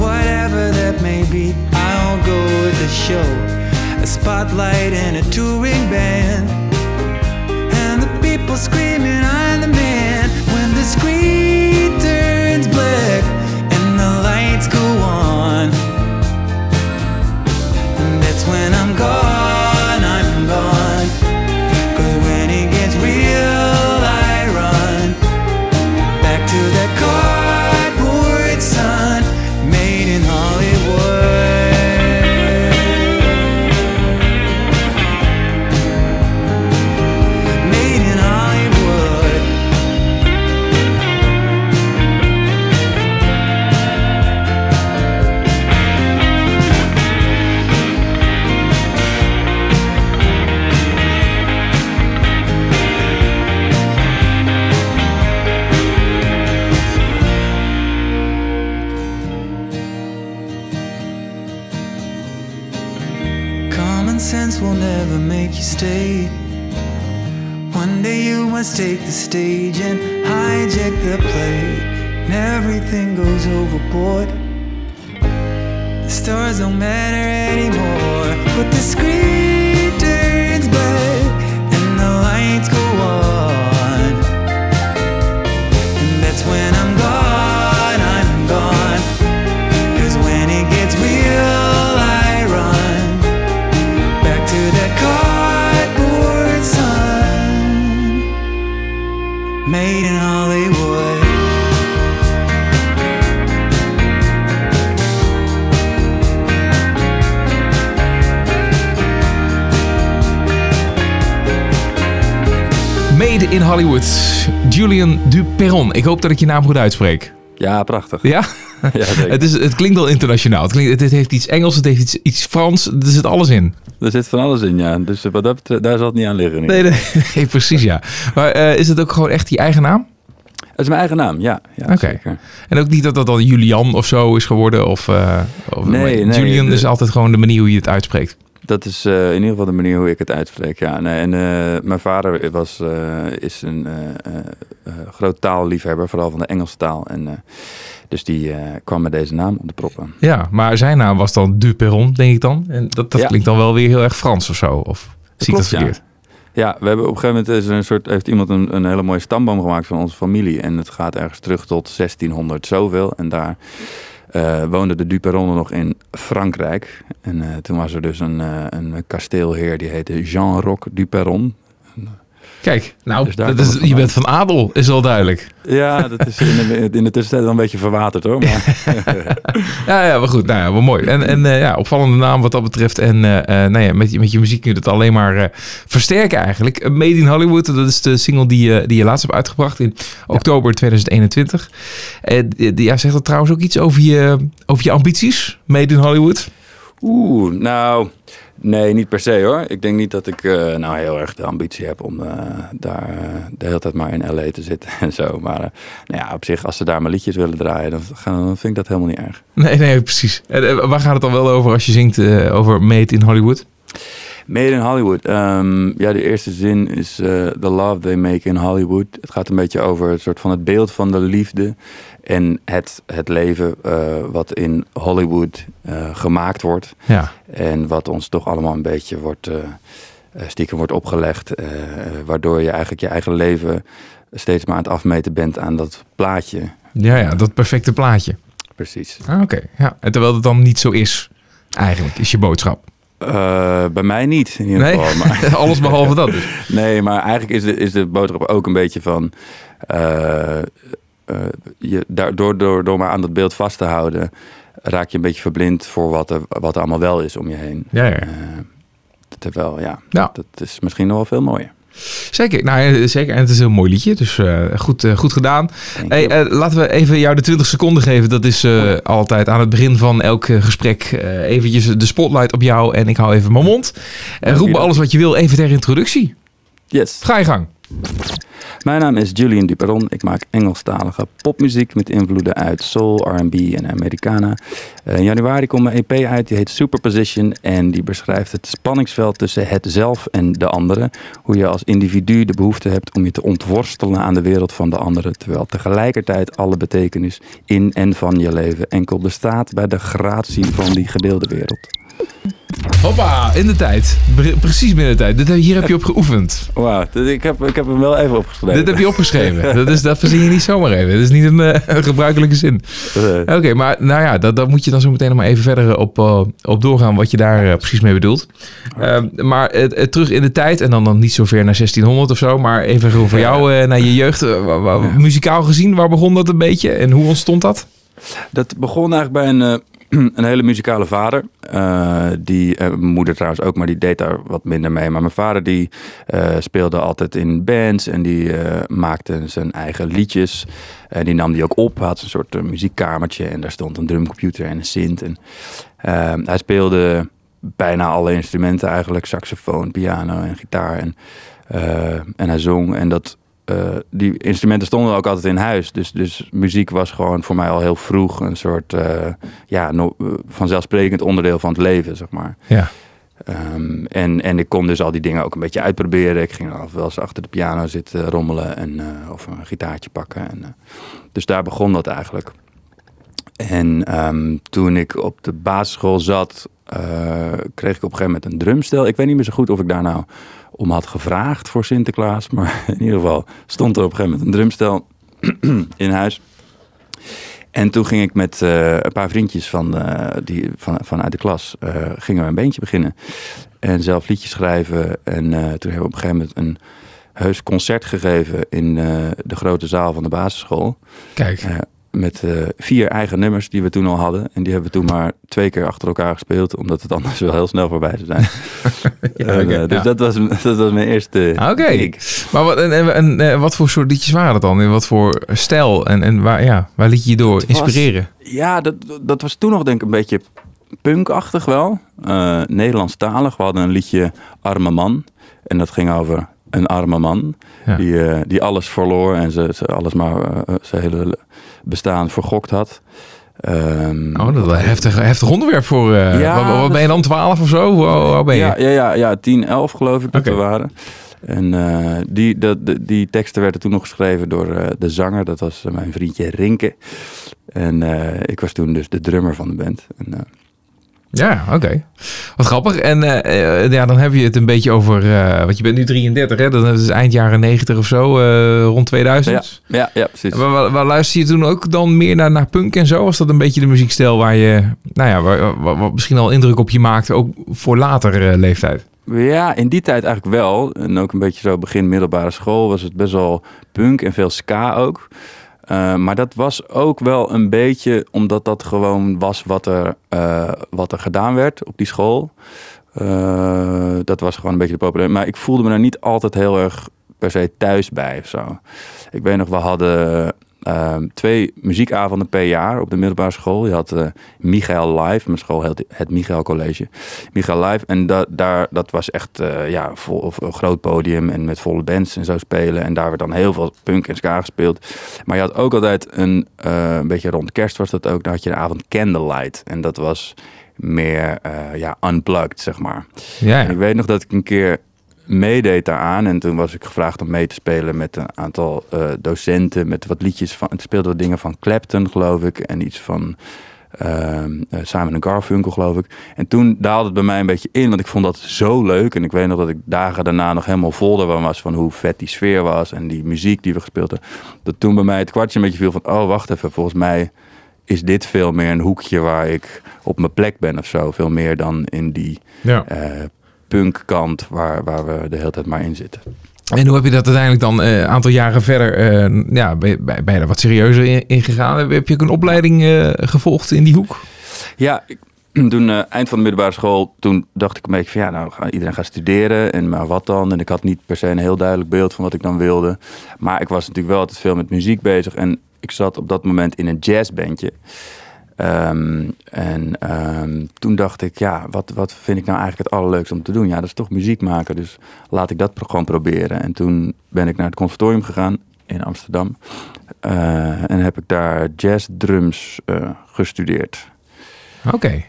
Whatever that may be, I'll go with the show. A spotlight and a touring band and the people screaming, I'm the man. When the screen turns black the lights go on, and that's when I'm gone, Hollywood. Julian Duperron. Ik hoop dat ik je naam goed uitspreek. Ja, prachtig. Ja? Ja, zeker. Het, is, het klinkt wel internationaal. Het, klinkt, het heeft iets Engels, het heeft iets, iets Frans. Er zit alles in. Er zit van alles in, ja. Dus wat dat betreft, daar zal het niet aan liggen. Nee, nee, nee, precies ja. Maar eh, is het ook gewoon echt je eigen naam? Het is mijn eigen naam, ja. ja Oké. En ook niet dat dat dan Julian of zo is geworden? Of, eh, of Nee, Julian de- is altijd gewoon de manier hoe je het uitspreekt. Dat is eh, in ieder geval de manier hoe ik het uitspreek, ja. Nee, en eh, mijn vader was, eh, is een groot taalliefhebber, vooral van de Engelse taal. En, dus die kwam met deze naam op de proppen. Ja, maar zijn naam was dan Duperron, denk ik dan. En dat, dat Ja. klinkt dan wel weer heel erg Frans of zo. Of zie ik dat ja. verkeerd? Ja, we hebben op een gegeven moment is er een soort, heeft iemand een, een hele mooie stamboom gemaakt van onze familie. En het gaat ergens terug tot 1600 zoveel. En daar eh woonden de Duperronnen nog in Frankrijk. En eh, toen was er dus een, eh, een kasteelheer die heette Jean-Roch Duperron. Kijk, nou, Dus dat is, je bent van adel, is wel duidelijk. Ja, dat is in de, in de tussentijd wel een beetje verwaterd hoor. Maar, Ja, ja, maar goed. Nou ja, wel mooi. En, en eh, ja, opvallende naam wat dat betreft. En eh, eh, nou ja, met, je- met je muziek kun je dat alleen maar versterken eigenlijk. Made in Hollywood, dat is de single die, je die je laatst hebt uitgebracht in oktober 2021. Eh, die- die- ja, zegt dat trouwens ook iets over je, over je ambities? Made in Hollywood? Oeh, nou, nee, niet per se hoor. Ik denk niet dat ik eh, nou heel erg de ambitie heb om eh, daar eh, de hele tijd maar in LA te zitten en zo. Maar nou ja, op zich, als ze daar maar liedjes willen draaien, dan, gaan, dan vind ik dat helemaal niet erg. Nee, nee, precies. En, waar gaat het dan wel over als je zingt over Made in Hollywood? Made in Hollywood. Ehm, ja, de eerste zin is The love they make in Hollywood. Het gaat een beetje over het soort van het beeld van de liefde en het, het leven eh, wat in Hollywood eh, gemaakt wordt. Ja, En wat ons toch allemaal een beetje wordt, eh, stiekem wordt opgelegd. waardoor je eigenlijk je eigen leven steeds maar aan het afmeten bent aan dat plaatje. ja, ja dat perfecte plaatje. Precies. Ah, Oké, ja. En terwijl het dan niet zo is, eigenlijk, is je boodschap. Bij mij niet in ieder Nee, geval. Maar, alles behalve dat dus. nee, maar eigenlijk is de, is de boodschap ook een beetje van... je, daardoor door, door maar aan dat beeld vast te houden... raak je een beetje verblind voor wat er, wat er allemaal wel is om je heen. Ja, ja. Eh, terwijl, ja, Ja. dat is misschien nog wel veel mooier. Zeker, nou, eh, zeker. En het is een heel mooi liedje, dus eh, goed, eh, goed gedaan. Hey, eh, laten we even jou de 20 seconden geven. Dat is eh, altijd aan het begin van elk eh, gesprek eh, eventjes de spotlight op jou. En ik hou even mijn mond. En roep me alles wat je wil, even ter introductie. yes. Ga je gang. Mijn naam is Julian Duperon. Ik maak Engelstalige popmuziek met invloeden uit soul, R&B en Americana. Eh, in januari komt mijn EP uit, die heet Superposition. En die beschrijft het spanningsveld tussen het zelf en de andere. Hoe je als individu de behoefte hebt om je te ontworstelen aan de wereld van de andere. Terwijl tegelijkertijd alle betekenis in en van je leven enkel bestaat bij de gratie van die gedeelde wereld. Hoppa, in de tijd. Precies binnen de tijd. Dit, hier heb je op geoefend. Wauw, ik heb, ik heb hem wel even opgeschreven. Dit heb je opgeschreven. Dat, is, dat verzin je niet zomaar even. Dat is niet een, eh, gebruikelijke zin. Eh, Oké, maar nou ja, dat, dat moet je dan zo meteen nog maar even verder op, eh, op doorgaan wat je daar eh, precies mee bedoelt. Eh, maar eh, eh, terug in de tijd en dan, dan niet zo ver naar 1600 of zo, maar even gewoon voor jou eh, naar je jeugd. eh, Muzikaal gezien, waar begon dat een beetje en hoe ontstond dat? Dat begon eigenlijk bij een, eh, een hele muzikale vader. Eh, die, mijn moeder trouwens ook, maar die deed daar wat minder mee. Maar mijn vader die eh, speelde altijd in bands en die maakte zijn eigen liedjes. En die nam die ook op. Hij had een soort muziekkamertje en daar stond een drumcomputer en een synth. En, eh, hij speelde bijna alle instrumenten eigenlijk. Saxofoon, piano en gitaar. En, en hij zong en dat... eh, die instrumenten stonden ook altijd in huis. Dus, dus muziek was gewoon voor mij al heel vroeg een soort eh, ja, no- eh, vanzelfsprekend onderdeel van het leven, zeg maar. Ja. Ehm, en, en ik kon dus al die dingen ook een beetje uitproberen. Ik ging dan wel eens achter de piano zitten rommelen en, of een gitaartje pakken. En, dus daar begon dat eigenlijk. En ehm, toen ik op de basisschool zat, kreeg ik op een gegeven moment een drumstel. Ik weet niet meer zo goed of ik daar nou om had gevraagd voor Sinterklaas. Maar in ieder geval stond er op een gegeven moment een drumstel in huis. En toen ging ik met eh, een paar vriendjes van, eh, die, van, vanuit de klas, eh, gingen we een beentje beginnen. En zelf liedjes schrijven. En toen hebben we op een gegeven moment een heus concert gegeven in de grote zaal van de basisschool. Kijk, met eh, vier eigen nummers die we toen al hadden. En die hebben we toen maar twee keer achter elkaar gespeeld, omdat het anders wel heel snel voorbij zou zijn. Ja, En, oké, eh, dus ja. dat, was, dat was mijn eerste Oké. Maar wat, en, en, en, eh, wat voor soort liedjes waren dat dan? In wat voor stijl? En, en waar, ja, waar liet je je door Het was- inspireren? Ja, dat, dat was toen nog denk ik een beetje punkachtig wel. Eh Nederlandstalig. We hadden een liedje Arme Man. En dat ging over een arme man. Ja. Die, die alles verloor en ze, ze alles maar eh, zijn hele bestaan vergokt had. Ehm, Oh, dat is een heftig, heftig onderwerp voor... eh Ja, wat, wat dat- ben je dan, 12 of zo? Hoe ben je? Ja, ja, ja, ja 10, 11 geloof ik dat Oké. we waren. En eh, die, dat, die, teksten werden toen nog geschreven door eh, de zanger. Dat was mijn vriendje Rinke. En ik was toen dus de drummer van de band. En, Ja, oké. Wat grappig. En eh, eh, ja, dan heb je het een beetje over... eh want je bent nu 33, hè? Dat is eind jaren 90 of zo, rond 2000. ja, ja, precies. Waar, waar, luister je toen ook dan meer naar, naar punk en zo? Was dat een beetje de muziekstijl waar je... Nou ja, waar, misschien al indruk op je maakte, ook voor later leeftijd? Ja, in die tijd eigenlijk wel. En ook een beetje zo begin middelbare school was het best wel punk en veel ska ook. Eh, maar dat was ook wel een beetje omdat dat gewoon was wat er, eh, wat er gedaan werd op die school. Eh, dat was gewoon een beetje de populaire. Maar ik voelde me er niet altijd heel erg per se thuis bij of zo. Ik weet nog, we hadden ehm, twee muziekavonden per jaar op de middelbare school. Je had eh Michael Live, mijn school heette het Michael College. Michael Live. En da daar, dat was echt eh, ja, vol, of een groot podium en met volle bands en zo spelen. En daar werd dan heel veel punk en ska gespeeld. Maar je had ook altijd een, eh, een beetje rond kerst was dat ook. Dan had je de avond Candlelight. En dat was meer ja, unplugged, zeg maar. Ja, En ja. ik weet nog dat ik een keer meedeed daaraan. En toen was ik gevraagd om mee te spelen met een aantal eh, docenten. Met wat liedjes van. Het speelde wat dingen van Clapton, geloof ik. En iets van. eh, Simon Garfunkel, geloof ik. En toen daalde het bij mij een beetje in, want ik vond dat zo leuk. En ik weet nog dat ik dagen daarna nog helemaal vol ervan was van hoe vet die sfeer was en die muziek die we gespeeld hebben. Dat toen bij mij het kwartje een beetje viel van, oh wacht even, volgens mij is dit veel meer een hoekje waar ik op mijn plek ben of zo. Veel meer dan in die ja. eh punkkant waar, waar we de hele tijd maar in zitten. En hoe heb je dat uiteindelijk dan een aantal jaren verder... eh, ja, ben, je- ben je er wat serieuzer in, in gegaan? Heb, je ook een opleiding eh, gevolgd in die hoek? Ja, ik, toen eh, eind van de middelbare school, toen dacht ik een beetje van ja, nou iedereen gaat studeren en maar wat dan? En ik had niet per se een heel duidelijk beeld van wat ik dan wilde. Maar ik was natuurlijk wel altijd veel met muziek bezig en ik zat op dat moment in een jazzbandje. Ehm, en ehm, toen dacht ik, ja, wat, wat vind ik nou eigenlijk het allerleukste om te doen? Ja, dat is toch muziek maken, dus laat ik dat gewoon proberen. En toen ben ik naar het conservatorium gegaan in Amsterdam. Eh, en heb ik daar jazzdrums eh gestudeerd. Oké.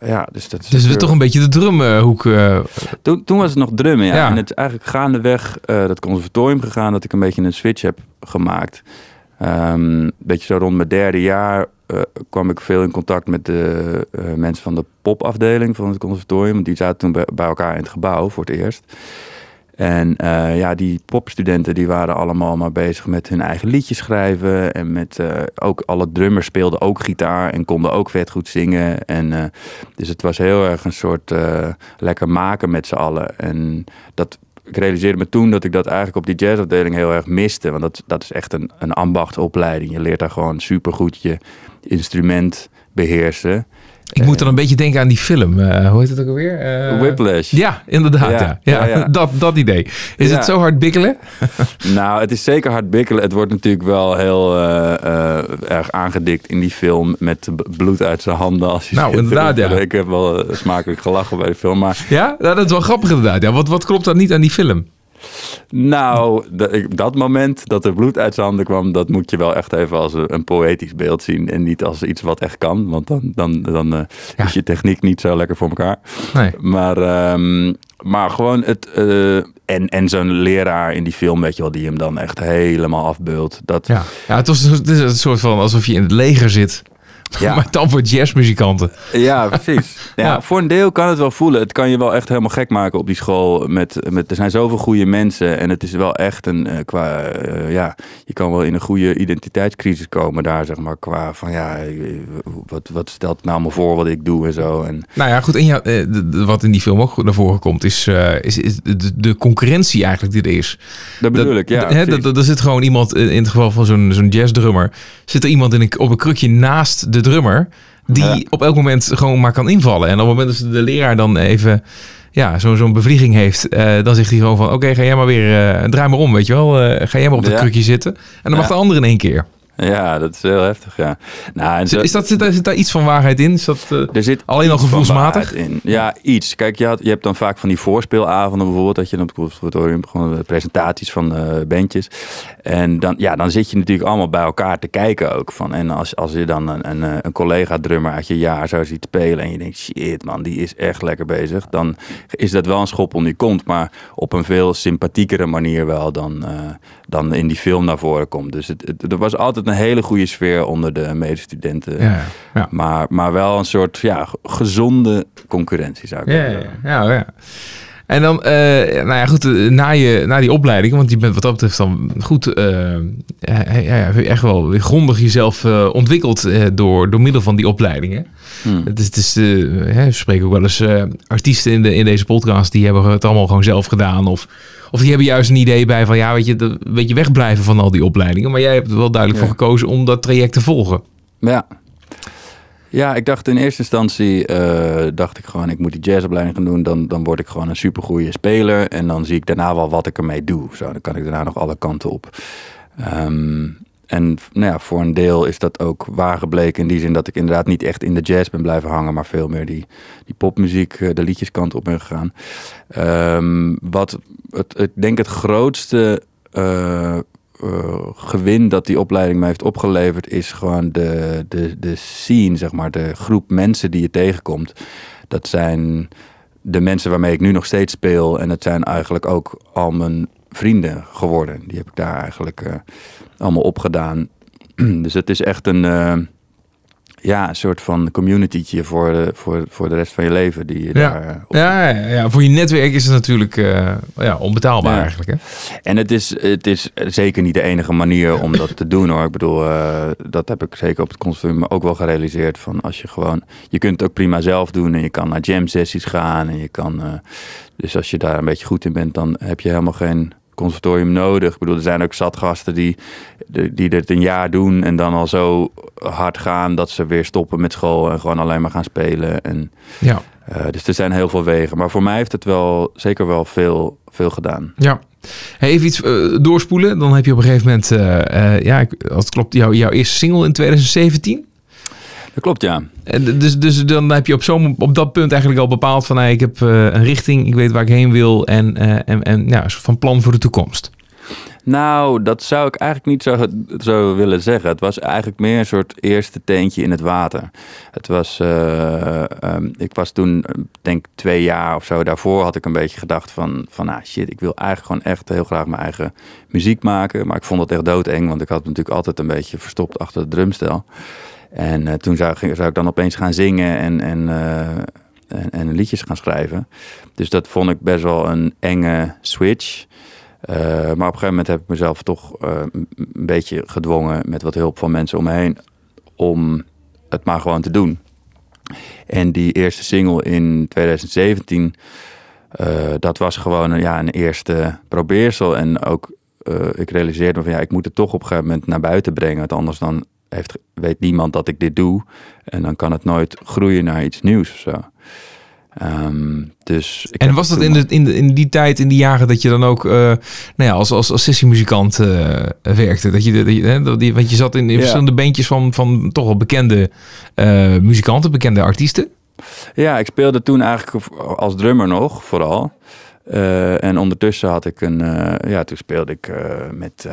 Ja, dus dat is Dus we toch een beetje de drumhoek... eh toen, toen was het nog drummen, ja. Ja. En het is eigenlijk gaandeweg dat conservatorium gegaan dat ik een beetje een switch heb gemaakt. Ehm, Een beetje zo rond mijn derde jaar kwam ik veel in contact met de eh, mensen van de popafdeling van het conservatorium. Die zaten toen bij, elkaar in het gebouw voor het eerst. En eh, ja, die popstudenten die waren allemaal maar bezig met hun eigen liedjes schrijven. En met eh, ook alle drummers speelden ook gitaar en konden ook vet goed zingen. En eh, dus het was heel erg een soort eh, lekker maken met z'n allen. En dat, ik realiseerde me toen dat ik dat eigenlijk op die jazzafdeling heel erg miste. Want dat, dat is echt een, een ambachtsopleiding. Je leert daar gewoon supergoed je instrument beheersen. ik moet dan een beetje denken aan die film. eh, hoe heet het ook alweer? Eh, Whiplash. Ja, inderdaad. Ja, Ja, ja, ja, ja. Dat, dat idee. Is het zo hard bikkelen? Nou, het is zeker hard bikkelen. Het wordt natuurlijk wel heel eh, eh, erg aangedikt in die film met bloed uit zijn handen. Als je Nou, inderdaad, ja. Ik heb wel eh, smakelijk gelachen bij de film. Maar Ja, nou, dat is wel grappig inderdaad. Ja, wat, wat klopt dan niet aan die film? Nou, dat, moment dat er bloed uit zijn handen kwam, dat moet je wel echt even als een, poëtisch beeld zien. En niet als iets wat echt kan. Want dan, dan, dan eh, Ja. is je techniek niet zo lekker voor elkaar. Nee. Maar, ehm, maar gewoon het. eh, en en zo'n leraar in die film, weet je wel, die hem dan echt helemaal afbeult. Dat, Ja, ja het, was, het is een soort van alsof je in het leger zit. Ja. maar dan voor jazzmuzikanten. Ja, precies. Ja, Ja. Voor een deel kan het wel voelen. Het kan je wel echt helemaal gek maken op die school. Met, met, er zijn zoveel goede mensen. En het is wel echt een eh, qua. eh, ja, je kan wel in een goede identiteitscrisis komen daar, zeg maar. Qua van ja, wat, wat stelt nou me voor wat ik doe en zo. En Nou ja, goed. En ja, eh, wat in die film ook naar voren komt, is, is, is de, de concurrentie eigenlijk die er is. dat bedoel ik, ja. Hè, dat, dat, er zit gewoon iemand, in het geval van zo'n zo'n jazzdrummer, zit er iemand in een, op een krukje naast de drummer, die Ja. op elk moment gewoon maar kan invallen. En op het moment dat de leraar dan even ja, zo- zo'n bevlieging heeft, eh, dan zegt hij gewoon van, oké, ga jij maar weer, eh, draai maar om, weet je wel. Eh, ga jij maar op dat Ja. krukje zitten. En dan mag de ander in één keer. Ja, dat is heel heftig, ja. Nou, en zo- Is dat, zit, daar, zit daar iets van waarheid in? Is dat, eh, Er zit Alleen al gevoelsmatig? In. Ja, iets. Kijk, je, had, je hebt dan vaak van die voorspeelavonden bijvoorbeeld, dat je dan op het conservatorium gewoon presentaties van eh bandjes. En dan, ja, dan zit je natuurlijk allemaal bij elkaar te kijken ook. Van, en als, als je dan een, een, eh, een collega-drummer uit je jaar zo ziet spelen en je denkt, shit man, die is echt lekker bezig. Dan is dat wel een schop onder je kont, maar op een veel sympathiekere manier wel dan, dan in die film naar voren komt. Dus het, het- er was altijd een hele goede sfeer onder de medestudenten. ja, ja. Maar, maar wel een soort ja, gezonde concurrentie zou ik Ja, zeggen. ja, ja, ja. En dan, eh, nou ja, goed, eh, na, je, na die opleiding, want je bent wat dat betreft dan goed, eh, ja, echt wel grondig jezelf ontwikkeld door, door middel van die opleidingen. Hmm. Het is, het is, eh, hè, we spreken ook wel eens eh, artiesten in, de, in deze podcast, die hebben het allemaal gewoon zelf gedaan. Of, of die hebben juist een idee bij van, ja, weet je, een beetje wegblijven van al die opleidingen. Maar jij hebt er wel duidelijk Ja. voor gekozen om dat traject te volgen. Ja. Ja, ik dacht in eerste instantie, eh, dacht ik gewoon, ik moet die jazzopleiding gaan doen. Dan, dan word ik gewoon een supergoeie speler. En dan zie ik daarna wel wat ik ermee doe. Zo, dan kan ik daarna nog alle kanten op. Ehm, en nou voor een deel is dat ook waar gebleken. In die zin dat ik inderdaad niet echt in de jazz ben blijven hangen. Maar veel meer die, die popmuziek, eh, de liedjeskant op ben gegaan. Ehm, wat het, ik denk het grootste eh, eh, gewin dat die opleiding me heeft opgeleverd, is gewoon de, de, de scene, zeg maar, de groep mensen die je tegenkomt. Dat zijn de mensen waarmee ik nu nog steeds speel. En het zijn eigenlijk ook al mijn vrienden geworden. Die heb ik daar eigenlijk eh, allemaal opgedaan. dus het is echt een, eh, ja, een soort van communitytje voor, de- voor, voor de rest van je leven. Die je Ja. daar, eh, op- Ja, ja, ja, voor je netwerk is het natuurlijk eh, ja, onbetaalbaar Ja. eigenlijk. Hè? En het is, het is zeker niet de enige manier om dat te doen hoor. Ik bedoel, eh, dat heb ik zeker op het conservatorium ook wel gerealiseerd. Van als je gewoon, je kunt het ook prima zelf doen en je kan naar jam sessies gaan. En je kan, eh, dus als je daar een beetje goed in bent, dan heb je helemaal geen conservatorium nodig. Ik bedoel, er zijn ook zat gasten die, die, dit een jaar doen en dan al zo hard gaan dat ze weer stoppen met school en gewoon alleen maar gaan spelen. En, Ja. eh, dus er zijn heel veel wegen. Maar voor mij heeft het wel zeker wel veel, veel gedaan. Ja. Even iets eh, doorspoelen. Dan heb je op een gegeven moment, eh, eh, ja, als het klopt, jou, jouw eerste single in 2017. Dat klopt, ja. D- dus, dus dan heb je op, zo'n, op dat punt eigenlijk al bepaald van, hey, ik heb eh, een richting, ik weet waar ik heen wil en, eh, en, en ja, een soort van plan voor de toekomst. Nou, dat zou ik eigenlijk niet zo, zo willen zeggen. Het was eigenlijk meer een soort eerste teentje in het water. Het was, eh, ehm, ik was toen, eh, denk twee jaar of zo daarvoor, had ik een beetje gedacht van, van ah shit, ik wil eigenlijk gewoon echt heel graag mijn eigen muziek maken. Maar ik vond het echt doodeng, want ik had natuurlijk altijd een beetje verstopt achter het drumstel. En eh, toen zou, zou ik dan opeens gaan zingen en, eh, en, en liedjes gaan schrijven. Dus dat vond ik best wel een enge switch. Eh, maar op een gegeven moment heb ik mezelf toch een beetje gedwongen met wat hulp van mensen om me heen om het maar gewoon te doen. En die eerste single in 2017, eh, dat was gewoon een, ja, een eerste probeersel. En ook, ik realiseerde me van ja, ik moet het toch op een gegeven moment naar buiten brengen. Want anders dan heeft, weet niemand dat ik dit doe. En dan kan het nooit groeien naar iets nieuws of zo. Ehm, dus ik En was dat in, de, in, de, in die tijd, in die jaren, dat je dan ook eh, nou ja, als, als, als sessiemuzikant eh, werkte? Dat je, dat je, hè, dat die, want je zat in, in Ja. verschillende bandjes van, van toch wel bekende eh, muzikanten, bekende artiesten. Ja, ik speelde toen eigenlijk als drummer nog, vooral. Eh, en ondertussen had ik een... eh, ja, toen speelde ik eh, met,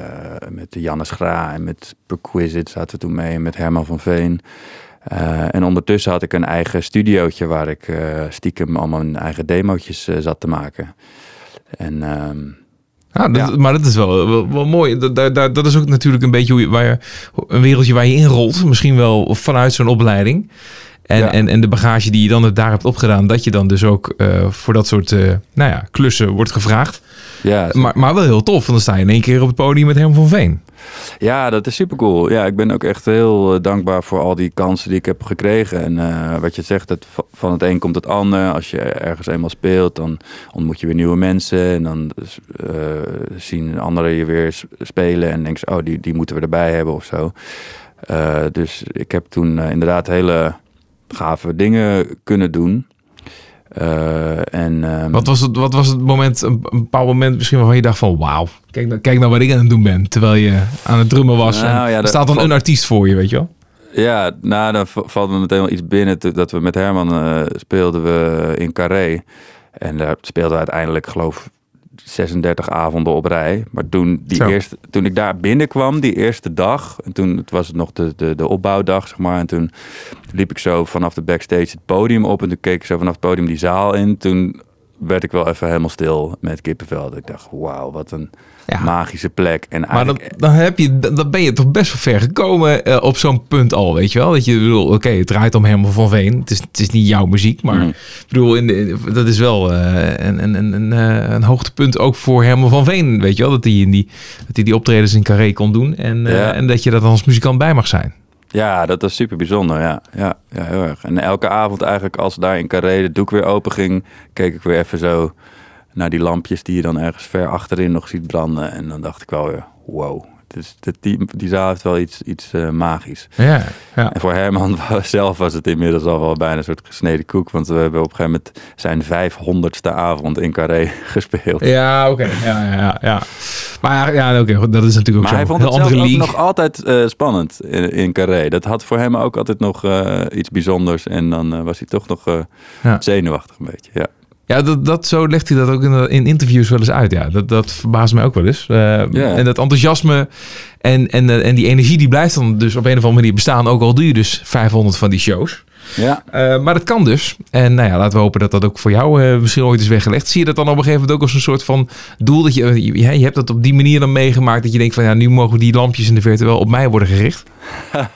met Jannes Gra en met Perquisite zaten toen mee. En met Herman van Veen. En ondertussen had ik een eigen studiootje waar ik stiekem allemaal mijn eigen demootjes zat te maken. En ehm, Ja, dat, Ja. Maar dat is wel, wel, wel mooi. Dat, daar- dat is ook natuurlijk een beetje hoe je, waar je, een wereldje waar je inrolt. Misschien wel vanuit zo'n opleiding. En, Ja. en, en de bagage die je dan daar hebt opgedaan. Dat je dan dus ook eh, voor dat soort eh, nou ja, klussen wordt gevraagd. Ja, Maar, maar wel heel tof. Want dan sta je in één keer op het podium met Herman van Veen. Ja, dat is super cool. Ja, ik ben ook echt heel eh, dankbaar voor al die kansen die ik heb gekregen. En wat je zegt, va- van het een komt het ander. Als je ergens eenmaal speelt, dan ontmoet je weer nieuwe mensen. En dan eh, zien anderen je weer spelen. En denk je, oh, die, die moeten we erbij hebben of zo. Dus ik heb toen inderdaad hele gave dingen kunnen doen. Eh, en, ehm, Wat was het, wat was het moment, een, een bepaald moment misschien waarvan je dacht van wauw, kijk, nou- kijk nou wat ik aan het doen ben. Terwijl je aan het drummen was. Nou en ja, er staat dan valt- een artiest voor je, weet je wel. Ja, nou, dan valt me meteen wel iets binnen dat we met Herman eh, speelden we in Carré. En daar speelden we uiteindelijk, geloof ik, 36 avonden op rij. Maar toen, die Zo. eerste, toen ik daar binnenkwam, die eerste dag, en toen het was het nog de, de, de opbouwdag, zeg maar. En toen liep ik zo vanaf de backstage het podium op. En toen keek ik zo vanaf het podium die zaal in. Toen werd ik wel even helemaal stil met kippenvel. Ik dacht, wauw, wat een Ja. magische plek. En Maar dan, eigenlijk, dan, heb je, dan ben je toch best wel ver gekomen eh, op zo'n punt al, weet je wel? Dat je bedoel, oké, het draait om Herman van Veen. Het is, het is niet jouw muziek, maar ik bedoel, in de, dat is wel eh, een, een, een, een, eh, een hoogtepunt ook voor Herman van Veen, weet je wel? Dat hij in die, dat hij die optredens in Carré kon doen en, Ja. en dat je dat dan als muzikant bij mag zijn. Ja, dat was super bijzonder. Ja. Ja, ja, heel erg. En elke avond eigenlijk, als daar in Carré de doek weer open ging, keek ik weer even zo naar die lampjes die je dan ergens ver achterin nog ziet branden. En dan dacht ik wel weer, wow. Dus die, die zaal heeft wel iets, iets eh, magisch. Ja, ja. En voor Herman zelf was het inmiddels al wel bijna een soort gesneden koek. Want we hebben op een gegeven moment zijn vijfhonderdste avond in Carré gespeeld. Ja, oké. Ja, ja, ja, ja. Maar ja, ja, oké, dat is natuurlijk ook Maar hij vond het zelf ook nog altijd eh, spannend in, in Carré. Dat had voor hem ook altijd nog eh, iets bijzonders. En dan was hij toch nog Ja. zenuwachtig een beetje. Ja. Ja, dat, dat, zo legt hij dat ook in, in interviews wel eens uit. Ja, dat, dat verbaast mij ook wel eens. Eh, En dat enthousiasme en, en, eh, en die energie die blijft dan dus op een of andere manier bestaan. Ook al doe je dus 500 van die shows. Ja. Eh, maar dat kan dus. En nou ja, laten we hopen dat dat ook voor jou misschien ooit is weggelegd. Zie je dat dan op een gegeven moment ook als een soort van doel? Dat je, je, je hebt dat op die manier dan meegemaakt. Dat je denkt van ja, nu mogen die lampjes in de verte wel op mij worden gericht.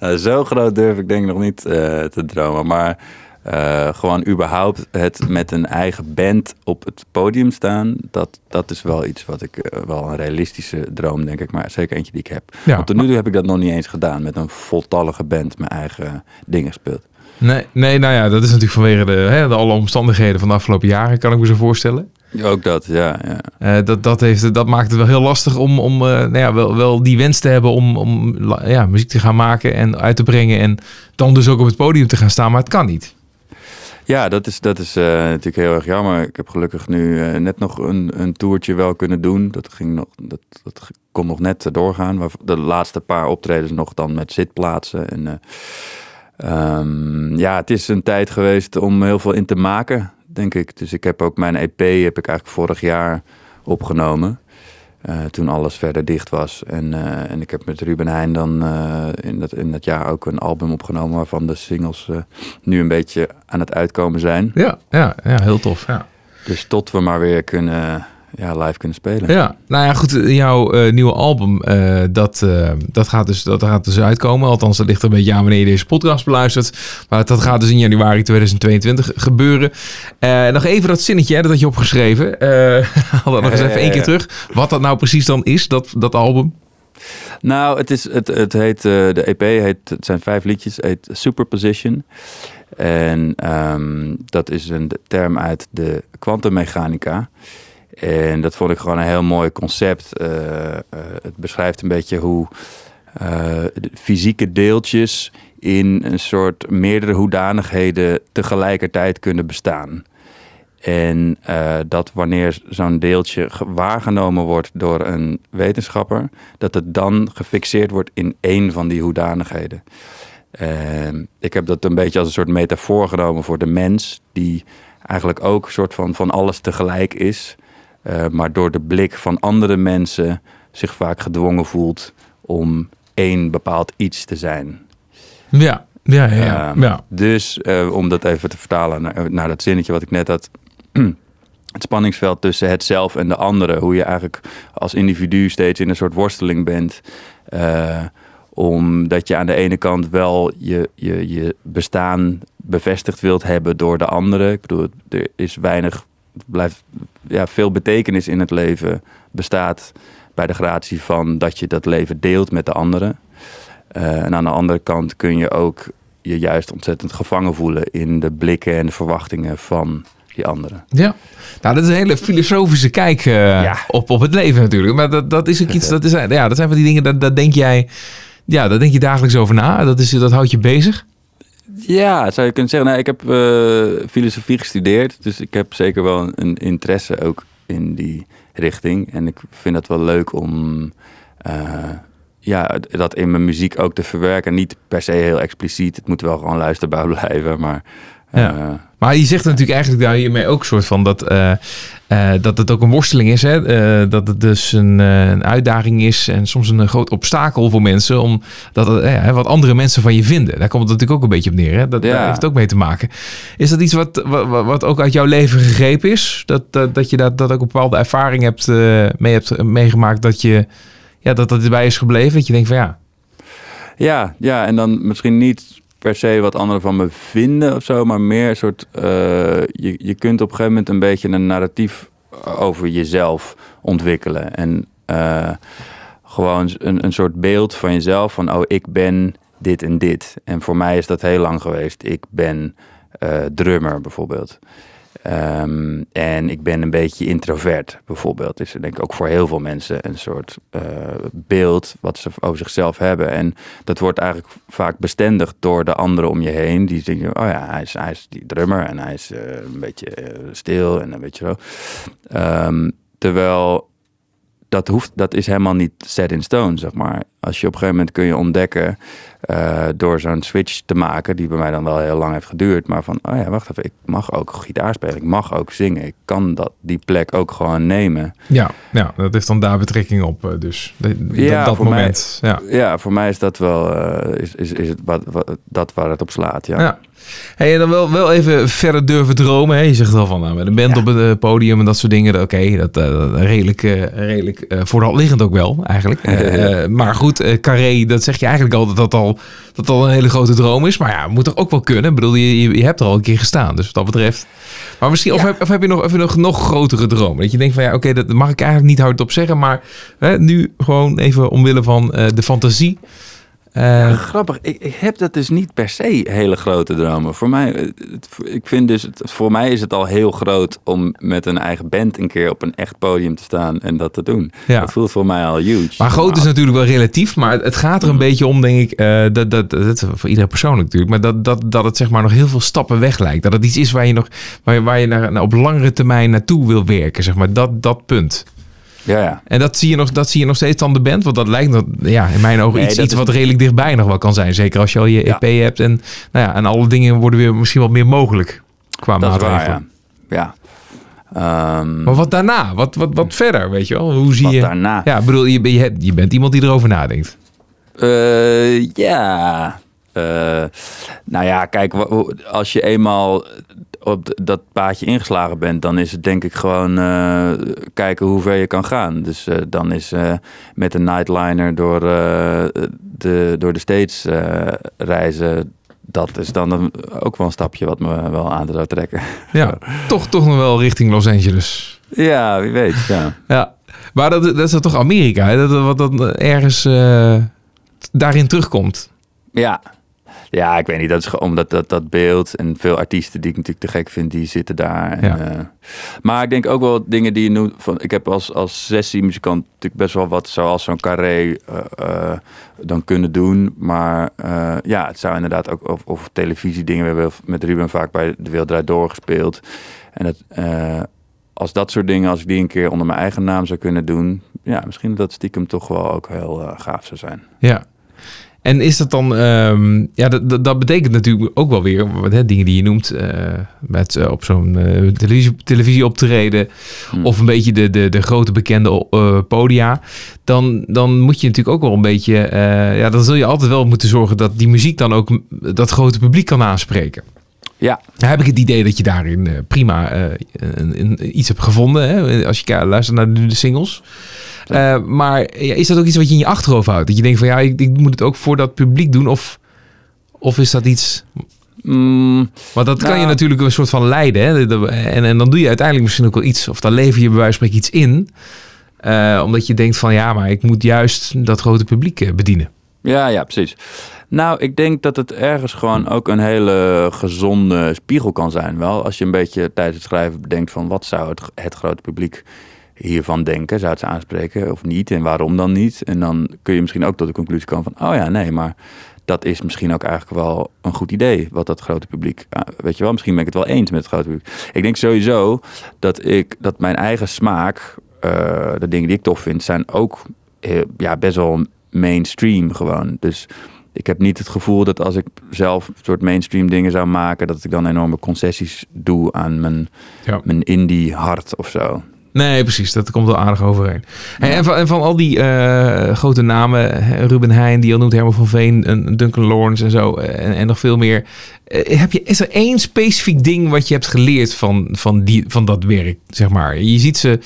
Nou, zo groot durf ik denk ik nog niet te dromen. Maar eh, gewoon überhaupt het met een eigen band op het podium staan. Dat, dat is wel iets wat ik eh, wel een realistische droom denk ik. Maar zeker eentje die ik heb. Ja. Want tot nu toe heb ik dat nog niet eens gedaan. Met een voltallige band mijn eigen dingen speelt. Nee, nee, nou ja, dat is natuurlijk vanwege de, hè, de alle omstandigheden van de afgelopen jaren, kan ik me zo voorstellen. Ook dat, ja. ja. Eh, dat, dat, heeft, dat maakt het wel heel lastig om, om nou ja, wel, wel die wens te hebben om, om ja, muziek te gaan maken en uit te brengen. En dan dus ook op het podium te gaan staan, maar het kan niet. Ja, dat is, dat is eh, natuurlijk heel erg jammer. Ik heb gelukkig nu eh, net nog een, een toertje wel kunnen doen. Dat, ging nog, dat, dat kon nog net doorgaan. Maar de laatste paar optredens nog dan met zitplaatsen. En, eh, ehm, ja, het is een tijd geweest om heel veel in te maken, denk ik. Dus ik heb ook mijn EP heb ik eigenlijk vorig jaar opgenomen. Eh, toen alles verder dicht was. En, eh, en ik heb met Ruben Heijn dan eh, in, dat, in dat jaar ook een album opgenomen... waarvan de singles nu een beetje aan het uitkomen zijn. Ja, ja, ja heel tof. Ja. Dus tot we maar weer kunnen, ja, live kunnen spelen. Ja, nou ja, goed. Jouw eh, nieuwe album, eh, dat, eh, dat, gaat dus, dat gaat dus uitkomen. Althans, dat ligt er een beetje aan wanneer je deze podcast beluistert. Maar dat gaat dus in januari 2022 gebeuren. Nog even dat zinnetje, hè, dat had je opgeschreven. Haal dat nog eens even één keer terug. Wat dat nou precies dan is, dat, dat album. Nou, het, is, het, het heet, de EP heet, het zijn vijf liedjes, heet Superposition. En ehm, dat is een term uit de kwantummechanica. En dat vond ik gewoon een heel mooi concept. Eh, eh, het beschrijft een beetje hoe eh, fysieke deeltjes in een soort meerdere hoedanigheden tegelijkertijd kunnen bestaan. En dat wanneer zo'n deeltje ge- waargenomen wordt door een wetenschapper, dat het dan gefixeerd wordt in één van die hoedanigheden. En ik heb dat een beetje als een soort metafoor genomen voor de mens, die eigenlijk ook een soort van van alles tegelijk is, eh, maar door de blik van andere mensen zich vaak gedwongen voelt om één bepaald iets te zijn. Ja, ja, ja. ja. Ehm, ja. Dus eh, om dat even te vertalen naar, naar dat zinnetje wat ik net had. het spanningsveld tussen het zelf en de andere. Hoe je eigenlijk als individu steeds in een soort worsteling bent. Eh, omdat je aan de ene kant wel je, je, je bestaan bevestigd wilt hebben door de andere. Ik bedoel, er is weinig, het blijft ja, veel betekenis in het leven bestaat bij de gratie van dat je dat leven deelt met de anderen. Eh, en aan de andere kant kun je ook je juist ontzettend gevangen voelen in de blikken en de verwachtingen van die anderen. Ja, nou, dat is een hele filosofische kijk uh, op, op het leven natuurlijk. Maar dat, dat is ook iets, dat, is, ja, dat zijn van die dingen, dat, dat denk jij, ja, daar denk je dagelijks over na. Dat, is, dat houdt je bezig. Ja, zou je kunnen zeggen. Nou, ik heb uh, filosofie gestudeerd, dus ik heb zeker wel een interesse ook in die richting. En ik vind het wel leuk om uh, ja, dat in mijn muziek ook te verwerken. Niet per se heel expliciet. Het moet wel gewoon luisterbaar blijven. Maar, ja. Uh, maar je zegt natuurlijk eigenlijk daar hiermee ook een soort van dat, uh, dat het ook een worsteling is. Hè? dat het dus een, een, uitdaging is en soms een groot obstakel voor mensen. Om dat, wat andere mensen van je vinden. Daar komt het natuurlijk ook een beetje op neer. Hè? Dat, ja. Daar heeft het ook mee te maken. Is dat iets wat, wat, wat ook uit jouw leven gegrepen is? Dat, dat, dat je dat, dat ook een bepaalde ervaring hebt, mee hebt meegemaakt dat je ja, dat dat erbij is gebleven. Dat je denkt van ja. Ja, ja, en dan misschien niet per se wat anderen van me vinden of zo, maar meer een soort. Uh, je, je kunt op een gegeven moment een beetje een narratief over jezelf ontwikkelen. En uh, gewoon een, een soort beeld van jezelf van, oh, ik ben dit en dit. En voor mij is dat heel lang geweest. Ik ben drummer bijvoorbeeld. Um, en ik ben een beetje introvert, bijvoorbeeld. Is denk ik ook voor heel veel mensen een soort uh, beeld wat ze over zichzelf hebben. En dat wordt eigenlijk vaak bestendigd door de anderen om je heen. Die denken, oh ja, hij is, hij is die drummer en hij is uh, een beetje uh, stil en een beetje zo. Um, terwijl dat, hoeft, dat is helemaal niet set in stone, zeg maar. Als je op een gegeven moment kun je ontdekken uh, door zo'n switch te maken, die bij mij dan wel heel lang heeft geduurd, maar van, oh ja, wacht even, ik mag ook gitaar spelen, ik mag ook zingen, ik kan dat, die plek ook gewoon nemen. Ja, ja dat heeft dan daar betrekking op, uh, dus de, ja, dat moment. Mij, ja. ja, voor mij is dat wel, uh, is, is, is het wat, wat, dat waar het op slaat, ja. ja. Hey, en dan wel, wel even verder durven dromen. Hè? Je zegt wel van nou, met een band ja. op het podium en dat soort dingen. Oké, okay, dat uh, redelijk, redelijk voor de hand liggend ook wel, eigenlijk. maar goed, Carré, dat zeg je eigenlijk altijd dat al, dat al een hele grote droom is. Maar ja, moet toch ook wel kunnen. Ik bedoel, je, je, hebt er al een keer gestaan. Dus wat dat betreft. Maar misschien, ja. of, heb, of heb je nog, even nog, nog grotere dromen? Dat je denkt van ja, oké, okay, dat mag ik eigenlijk niet hardop zeggen. Maar hè, nu gewoon even omwille van de fantasie. Ja, grappig. Ik, ik, heb dat dus niet per se hele grote dromen. Voor mij, het, ik vind dus, het, voor mij is het al heel groot om met een eigen band een keer op een echt podium te staan en dat te doen. Ja. Dat voelt voor mij al huge. Maar groot is natuurlijk wel relatief, maar het gaat er een beetje om, denk ik, uh, dat, dat, dat, voor iedereen persoonlijk natuurlijk, maar dat, dat, dat het zeg maar nog heel veel stappen weg lijkt. Dat het iets is waar je nog, waar je, waar je naar, naar op langere termijn naartoe wil werken, zeg maar. Dat, dat punt. Ja, ja. En dat zie, je nog, dat zie je nog steeds aan de band? Want dat lijkt nog, ja, in mijn ogen nee, iets, iets wat redelijk dichtbij nog wel kan zijn. Zeker als je al je EP hebt. En, nou ja, en alle dingen worden weer misschien wat meer mogelijk qua dat maatregelen. ja. ja. Um, maar wat daarna? Wat, wat, wat verder, weet je wel? Hoe zie wat je... daarna? Ja, bedoel, je, je, je bent iemand die erover nadenkt. Uh, ja... Uh, nou ja, kijk, als je eenmaal op dat paadje ingeslagen bent, dan is het denk ik gewoon uh, kijken hoe ver je kan gaan. Dus uh, dan is uh, met een nightliner door, de, door de States reizen, dat is dan een, ook wel een stapje wat me wel aan zou trekken. Ja, toch, toch nog wel richting Los Angeles. Ja, wie weet, ja. ja. Maar dat, dat is dan toch Amerika, hè? Dat, wat dan ergens daarin terugkomt. Ja, ja, ik weet niet. Dat is omdat dat, dat beeld en veel artiesten die ik natuurlijk te gek vind, die zitten daar. En, ja. uh, maar ik denk ook wel dingen die je noemt. Van, ik heb als, als sessiemuzikant natuurlijk best wel wat zoals zo'n carré uh, uh, dan kunnen doen. Maar ja, het zou inderdaad ook of, of televisie dingen. We hebben met Ruben vaak bij De Wereld Draait Door gespeeld. En het, als dat soort dingen, als ik die een keer onder mijn eigen naam zou kunnen doen. Ja, misschien dat dat stiekem toch wel ook heel gaaf zou zijn. Ja, en is dat dan, um, ja, dat, dat betekent natuurlijk ook wel weer, hè, dingen die je noemt, uh, met uh, op zo'n uh, televisie, televisie optreden, hmm. of een beetje de, de, de grote bekende podia, dan, dan moet je natuurlijk ook wel een beetje, ja, dan zul je altijd wel moeten zorgen dat die muziek dan ook dat grote publiek kan aanspreken. Ja, Dan heb ik het idee dat je daarin eh, prima eh, een- een- iets hebt gevonden. Hè? Als je luistert naar de, de singles. Eh, maar ja, is dat ook iets wat je in je achterhoofd houdt? Dat je denkt van ja, ik, ik moet het ook voor dat publiek doen. Of, of is dat iets... Mm, Want dat kan Nou. je natuurlijk een soort van leiden. Hè? En, en dan doe je uiteindelijk misschien ook wel iets. Of dan lever je bij wijze van spreken iets in. Eh, omdat je denkt van ja, maar ik moet juist dat grote publiek eh, bedienen. Ja, ja, precies. Nou, ik denk dat het ergens gewoon ook een hele gezonde spiegel kan zijn. Wel, als je een beetje tijdens het schrijven bedenkt van wat zou het, het grote publiek hiervan denken? Zou het ze aanspreken of niet? En waarom dan niet? En dan kun je misschien ook tot de conclusie komen van, oh ja, nee, maar dat is misschien ook eigenlijk wel een goed idee, wat dat grote publiek. ja, weet je wel, misschien ben ik het wel eens met het grote publiek. Ik denk sowieso dat ik dat mijn eigen smaak, eh, de dingen die ik tof vind, zijn ook heel- ja, best wel mainstream gewoon. Dus ik heb niet het gevoel dat als ik zelf een soort mainstream dingen zou maken, dat ik dan enorme concessies doe aan mijn, Ja. mijn indie hart of zo. Nee, precies. Dat komt wel aardig overeen. En, van, en van al die eh, grote namen, Ruben Heijn, die al noemt, Herman van Veen, een Duncan Lawrence en zo, eh, en, en nog veel meer. Eh, heb je, is er één specifiek ding wat je hebt geleerd van, van, die, van dat werk, zeg maar? Je ziet ze,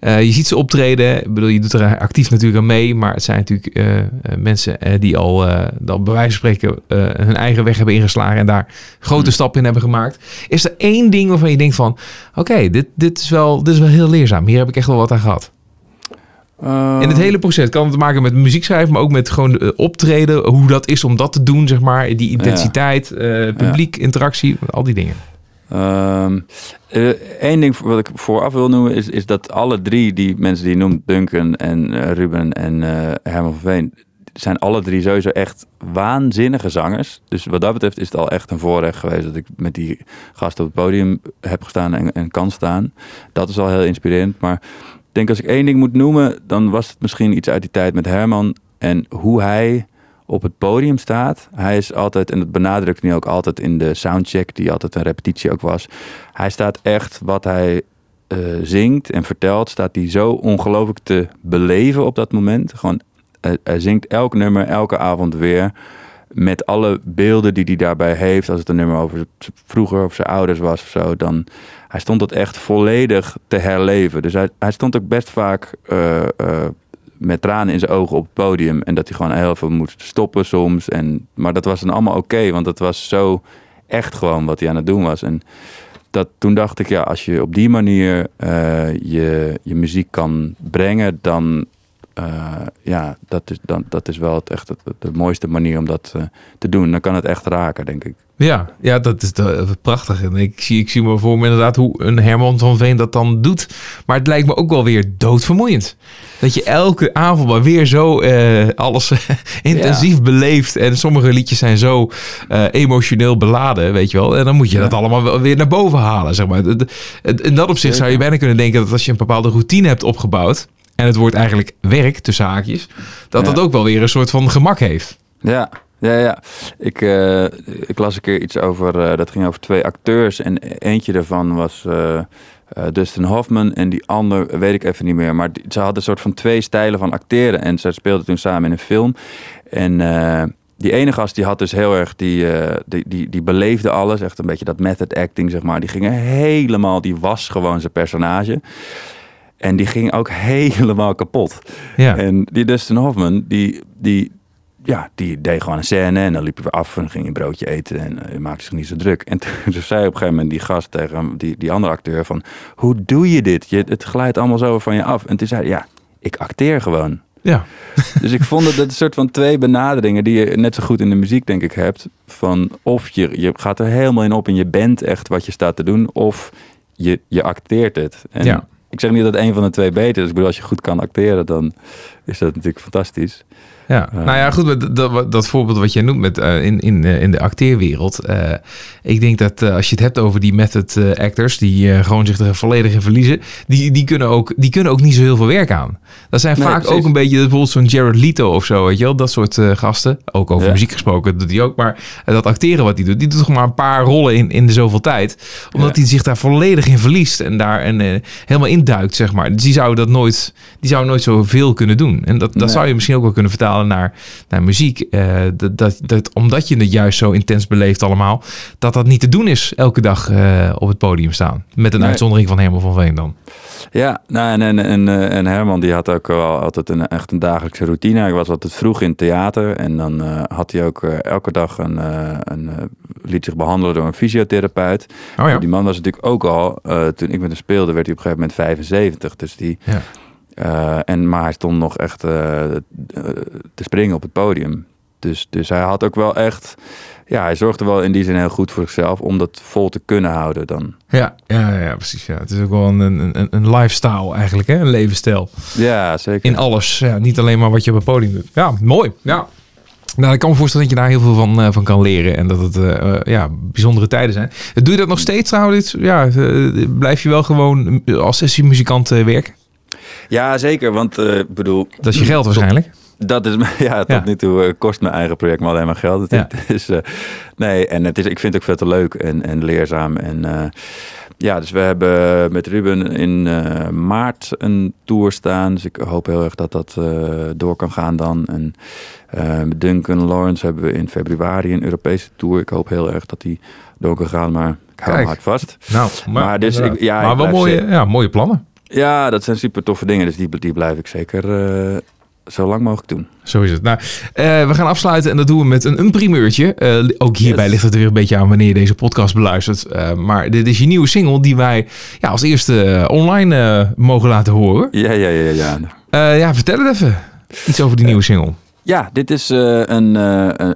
eh, je ziet ze optreden. Ik bedoel, je doet er actief natuurlijk aan mee, maar het zijn natuurlijk eh, mensen die al, dat bij wijze van spreken hun eigen weg hebben ingeslagen en daar grote stappen in hebben gemaakt. Is er één ding waarvan je denkt van, oké, dit, dit, is wel, dit is wel heel leerzaam. Hier heb ik echt wel wat aan gehad. In het hele proces kan het te maken met muziek schrijven, maar ook met gewoon eh, optreden. Hoe dat is om dat te doen, zeg maar. Die intensiteit, eh, publiek, interactie, al die dingen. Eén ding wat ik vooraf wil noemen is, is dat alle drie die mensen die je noemt, Duncan en eh, Ruben en eh, Herman van Veen, zijn alle drie sowieso echt waanzinnige zangers. Dus wat dat betreft is het al echt een voorrecht geweest dat ik met die gasten op het podium heb gestaan en, en kan staan. Dat is al heel inspirerend. Maar denk als ik één ding moet noemen, dan was het misschien iets uit die tijd met Herman en hoe hij op het podium staat. Hij is altijd, en dat benadrukt hij ook altijd in de soundcheck, die altijd een repetitie ook was. Hij staat echt wat hij eh, zingt en vertelt, staat hij zo ongelooflijk te beleven op dat moment. Gewoon, hij zingt elk nummer, elke avond weer. Met alle beelden die hij daarbij heeft. Als het een nummer over vroeger of zijn ouders was of zo. Dan, hij stond dat echt volledig te herleven. Dus hij, stond ook best vaak eh, eh, met tranen in zijn ogen op het podium. En dat hij gewoon heel veel moest stoppen soms. En, maar dat was dan allemaal oké, want het was zo echt gewoon wat hij aan het doen was. En dat, toen dacht ik, ja, als je op die manier eh, je, je muziek kan brengen, dan eh, ja, dat is, dan, dat is wel het, echt het, de mooiste manier om dat eh, te doen. Dan kan het echt raken, denk ik. Ja, ja dat is de- prachtig. En ik zie, ik zie me voor me inderdaad hoe een Herman van Veen dat dan doet. Maar het lijkt me ook wel weer doodvermoeiend. Dat je elke avond maar weer zo eh, alles intensief beleeft. En sommige liedjes zijn zo emotioneel beladen, weet je wel. En dan moet je Ja. dat allemaal wel weer naar boven halen, zeg maar. In dat opzicht zou je bijna kunnen denken dat als je een bepaalde routine hebt opgebouwd... en het wordt eigenlijk werk, tussen haakjes... dat Ja. dat ook wel weer een soort van gemak heeft. Ja, ja, ja. Ik, eh, ik las een keer iets over, eh, dat ging over twee acteurs. En eentje daarvan was eh, Dustin Hoffman en die ander weet ik even niet meer. Maar die- ze hadden een soort van twee stijlen van acteren. En ze speelden toen samen in een film. En die ene gast die had dus heel erg, die, die, die, die beleefde alles. Echt een beetje dat method acting, zeg maar. Die ging helemaal, die was gewoon zijn personage. En die ging ook helemaal kapot. Ja. En die Dustin Hoffman, die, die, ja, die deed gewoon een scène en dan liep hij weer af en ging een broodje eten en eh, maakte zich niet zo druk. En toen zei op een gegeven moment die gast tegen hem, die, die andere acteur van, hoe doe je dit? Je, het glijdt allemaal zo van je af. En toen zei hij, ja, ik acteer gewoon. Ja. Dus ik vond dat het een soort van twee benaderingen die je net zo goed in de muziek denk ik hebt. Van of je, je gaat er helemaal in op en je bent echt wat je staat te doen, of je, je acteert het. En Ja. Ik zeg niet dat een van de twee beter is. Ik bedoel, als je goed kan acteren, dan is dat natuurlijk fantastisch. Ja, Eh. nou ja, goed, dat, dat, voorbeeld wat jij noemt met, eh, in, in, eh, in de acteerwereld. ik denk dat als je het hebt over die method actors, die gewoon zich er volledig in verliezen, die, die, kunnen ook, die kunnen ook niet zo heel veel werk aan. Dat zijn Nee, vaak precies. ook een beetje bijvoorbeeld zo'n Jared Leto of zo, weet je wel, dat soort gasten. Ook over Ja. muziek gesproken, doet hij ook. Maar dat acteren wat hij doet, die doet toch maar een paar rollen in, in de zoveel tijd. Omdat Ja. hij zich daar volledig in verliest en daar en, helemaal induikt, zeg maar. Dus die zou dat nooit, die zou nooit zoveel kunnen doen. En dat, dat Nee. zou je misschien ook wel kunnen vertalen vertalen naar, naar muziek. eh, dat, dat, dat, omdat je het juist zo intens beleeft allemaal, dat dat niet te doen is elke dag eh, op het podium staan. Met een Nee. uitzondering van Herman van Veen dan. Ja, nou, en, en, en, eh, en Herman die had ook wel altijd een, echt een dagelijkse routine. Hij was altijd vroeg in het theater en dan had hij ook elke dag een, een liet zich behandelen door een fysiotherapeut. Oh ja. Die man was natuurlijk ook al, toen ik met hem speelde, werd hij op een gegeven moment 75. Dus die, Ja. Eh, en, maar hij stond nog echt eh, te springen op het podium. Dus, dus hij had ook wel echt, ja, hij zorgde wel in die zin heel goed voor zichzelf om dat vol te kunnen houden dan. Ja, ja, ja, precies. Ja. Het is ook wel een, een, een- lifestyle eigenlijk, hè? een levensstijl. Ja, zeker. In alles. Ja, niet alleen maar wat je op het podium doet. Ja, mooi. Ja. Nou, ik kan me voorstellen dat je daar heel veel van, eh, van kan leren. En dat het ja, bijzondere tijden zijn. Doe je dat nog steeds trouwens? Ja, blijf je wel gewoon als sessiemuzikant werken? Ja, zeker. Want eh, ik bedoel, Dat is je geld waarschijnlijk. Dat is, ja, tot Ja. nu toe eh, kost mijn eigen project me alleen maar geld. Ja. Dus, eh, nee, en het is, ik vind het ook veel te leuk en, en leerzaam. En eh, ja, dus we hebben met Ruben in eh, maart een tour staan. Dus ik hoop heel erg dat dat eh, door kan gaan dan. En eh, met Duncan Lawrence hebben we in februari een Europese tour. Ik hoop heel erg dat die door kan gaan, maar ik hou Kijk. hard vast. Nou, Maar dus ik- ja, maar wel mooie, ja, mooie plannen. Ja, dat zijn super toffe dingen. Dus die, die blijf ik zeker eh, zo lang mogelijk doen. Zo is het. Nou, eh, we gaan afsluiten en dat doen we met een, een primeurtje. Eh, ook hierbij Yes. ligt het er weer een beetje aan wanneer je deze podcast beluistert. Maar dit is je nieuwe single die wij ja, als eerste online mogen laten horen. Ja, ja, ja, ja. Ja, vertel het even. Iets over die nieuwe single. Ja, dit is een, een,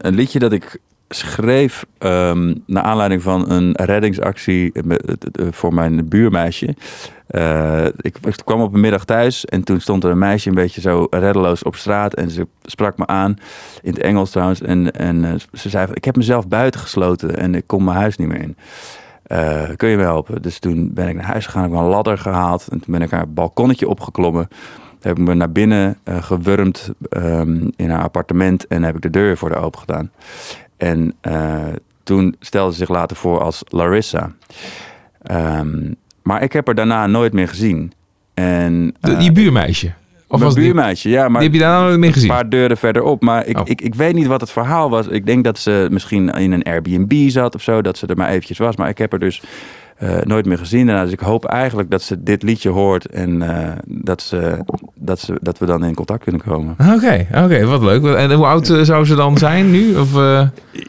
een liedje dat ik schreef ehm naar aanleiding van een reddingsactie eh, eh, voor mijn buurmeisje. Eh, ik, kwam op een middag thuis en toen stond er een meisje een beetje zo reddeloos op straat. En ze sprak me aan, in het Engels trouwens. En, en ze zei ik heb mezelf buiten gesloten en ik kom mijn huis niet meer in. Kun je me helpen? Dus toen ben ik naar huis gegaan, heb ik een ladder gehaald. En toen ben ik haar balkonnetje opgeklommen. Heb ik me naar binnen gewurmd ehm, in haar appartement en heb ik de deur voor haar open gedaan. En eh, toen stelde ze zich later voor als Larissa. Ehm, maar ik heb haar daarna nooit meer gezien. En, eh, die buurmeisje. Of was die, buurmeisje, ja. Maar die heb je daarna nooit meer een gezien? paar deuren verderop. Maar ik, Oh. ik, ik weet niet wat het verhaal was. Ik denk dat ze misschien in een Airbnb zat of zo. Dat ze er maar eventjes was. Maar ik heb er dus nooit meer gezien. daarna. Dus ik hoop eigenlijk dat ze dit liedje hoort. En eh, dat, ze, dat, ze, dat we dan in contact kunnen komen. Oké, oké, wat leuk. En hoe oud eh, zou ze dan zijn nu? Of, eh,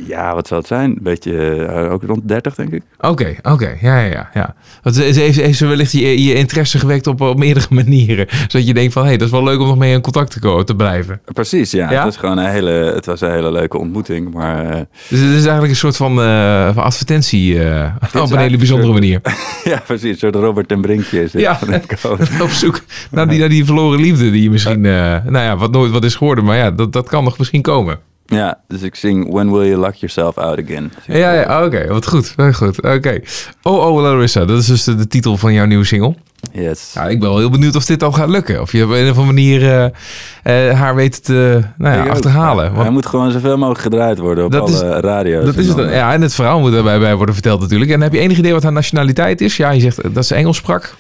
Ja, wat zal het zijn? Een beetje, eh, ook rond 30 denk ik. Oké, oké, ja, ja, ja. ja. Want ze- ze heeft, heeft ze wellicht je, je interesse gewekt op, op meerdere manieren. Zodat je denkt van, hé, hey, dat is wel leuk om nog mee in contact te, komen, te blijven. Precies, ja. Ja? Het, was gewoon een hele, het was een hele leuke ontmoeting. Maar eh, Dus het is eigenlijk een soort van, eh, van advertentie eh, op een hele bijzondere een manier. ja, precies. Een soort Robert ten Brinkje is. Ja. op zoek naar die, naar die verloren liefde die je misschien, eh, nou ja, wat nooit wat is geworden. Maar ja, dat, dat kan nog misschien komen. ja, dus ik zing When Will You Lock Yourself Out Again. Ja, ja, oké, wat goed, wat goed. Oké. Oh, oh, Larissa, dat is dus de, de titel van jouw nieuwe single. Yes. Ja, ik ben wel heel benieuwd of dit al gaat lukken. Of je op een of andere manier eh, eh, haar weet te nou ja, achterhalen. Hij Want moet gewoon zoveel mogelijk gedraaid worden op Dat is- alle radio's. dat is en het. dan- Ja, en het verhaal moet erbij bij worden verteld natuurlijk. En heb je enig idee wat haar nationaliteit is? Ja, je zegt dat ze Engels sprak.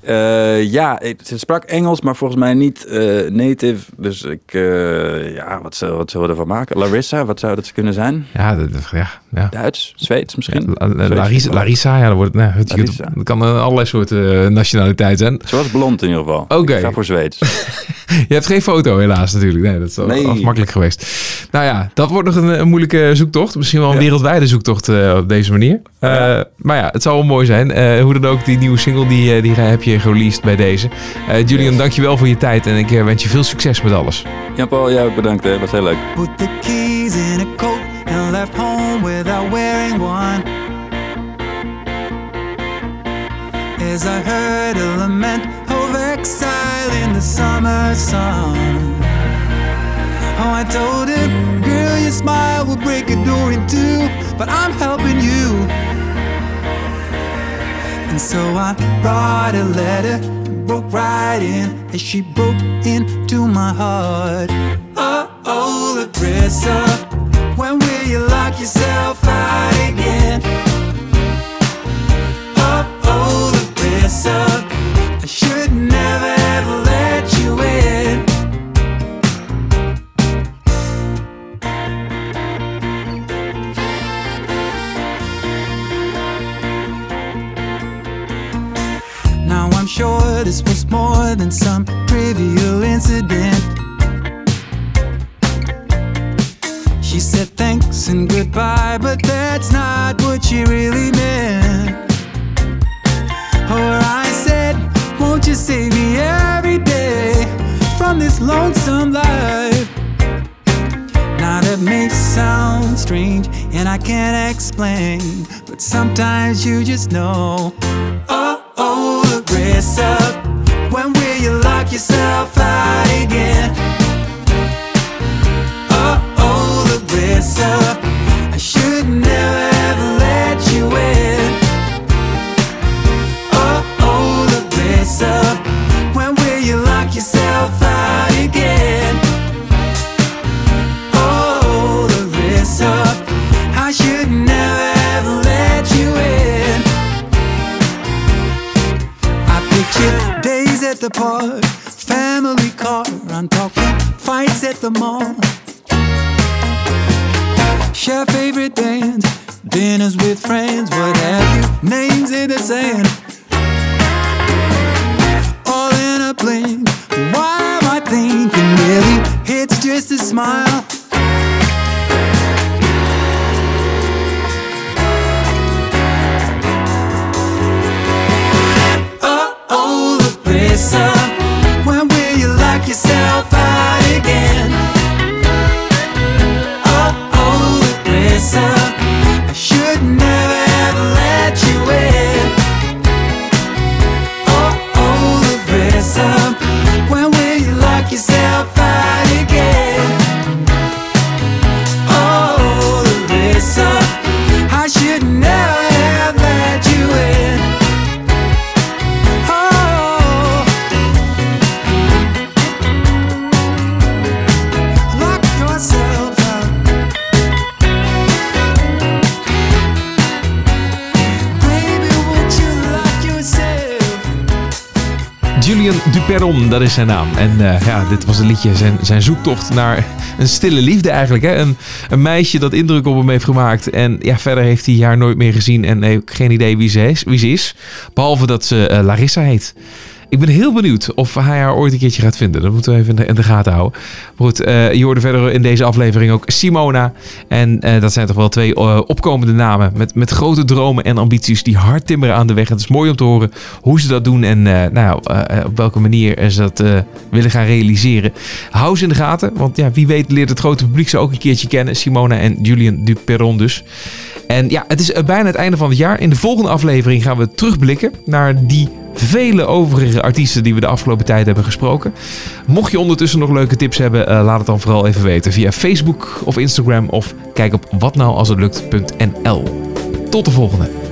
Eh, ja, ze sprak Engels, maar volgens mij niet eh, native. Dus ik, eh, ja, wat, zullen- wat zullen we ervan maken? Larissa, wat zou dat kunnen zijn? Ja, dat, ja, ja. Duits? Zweeds misschien? Ja, Larissa. Larissa, ja, dat, wordt, nou, het, Larissa. kan allerlei soorten nationaliteit zijn. Ze was blond in ieder geval. Oké. Ik ga voor Zweeds. Je hebt geen foto helaas natuurlijk. Nee, dat is Nee. makkelijk geweest. Nou ja, dat wordt nog een, een moeilijke zoektocht. Misschien wel een Ja. wereldwijde zoektocht eh, op deze manier. Eh, Ja. Maar ja, het zal wel mooi zijn. Eh, hoe dan ook, die nieuwe single die, eh, die heb je gereleased bij deze. Eh, Julian, Yes. dankjewel voor je tijd. En ik eh, wens je veel succes met alles. Jan-Paul, jij ook bedankt. Hè. was heel leuk. Put the keys in a coat and left home without wearing one. As I heard a lament of exile in the summer sun. Oh, I told him, girl, your smile will break a door in two, but I'm helping you. And so I brought a letter, broke right in as she broke into my heart. Oh, oh, Larissa, when will you lock yourself out again? Oh, oh, Larissa, I should never in sure this was more than some trivial incident. She said thanks and goodbye, but that's not what she really meant. Oh, you save me every day from this lonesome life? Now that may sound strange and I can't explain, but sometimes you just know. Oh, oh, the up. When will you lock yourself out again? Oh, oh, the up. Park, family car. I'm talking fights at the mall. Share favorite bands, dinners with friends, what have you? Names in the sand. All in a blink. Why am I thinking really? It's just a smile. Duperron, dat is zijn naam. En eh, ja, dit was een liedje, zijn, zijn zoektocht naar een stille liefde eigenlijk. Hè? Een, een meisje dat indruk op hem heeft gemaakt. En ja, verder heeft hij haar nooit meer gezien en heeft geen idee wie ze is. Wie ze is behalve dat ze eh, Larissa heet. Ik ben heel benieuwd of hij haar ooit een keertje gaat vinden. Dat moeten we even in de, gaten houden. Maar goed, eh, je hoorde verder in deze aflevering ook Simona. En eh, dat zijn toch wel twee eh, opkomende namen. Met, met grote dromen en ambities die hard timmeren aan de weg. Het is mooi om te horen hoe ze dat doen. En nou, op welke manier ze dat willen gaan realiseren. Hou ze in de gaten. Want ja, wie weet leert het grote publiek ze ook een keertje kennen. Simona en Julian Duperron dus. En ja, het is eh, bijna het einde van het jaar. In de volgende aflevering gaan we terugblikken naar die vele overige artiesten die we de afgelopen tijd hebben gesproken. Mocht je ondertussen nog leuke tips hebben, eh, laat het dan vooral even weten via Facebook of Instagram of kijk op watnoualshetlukt.nl. Tot de volgende.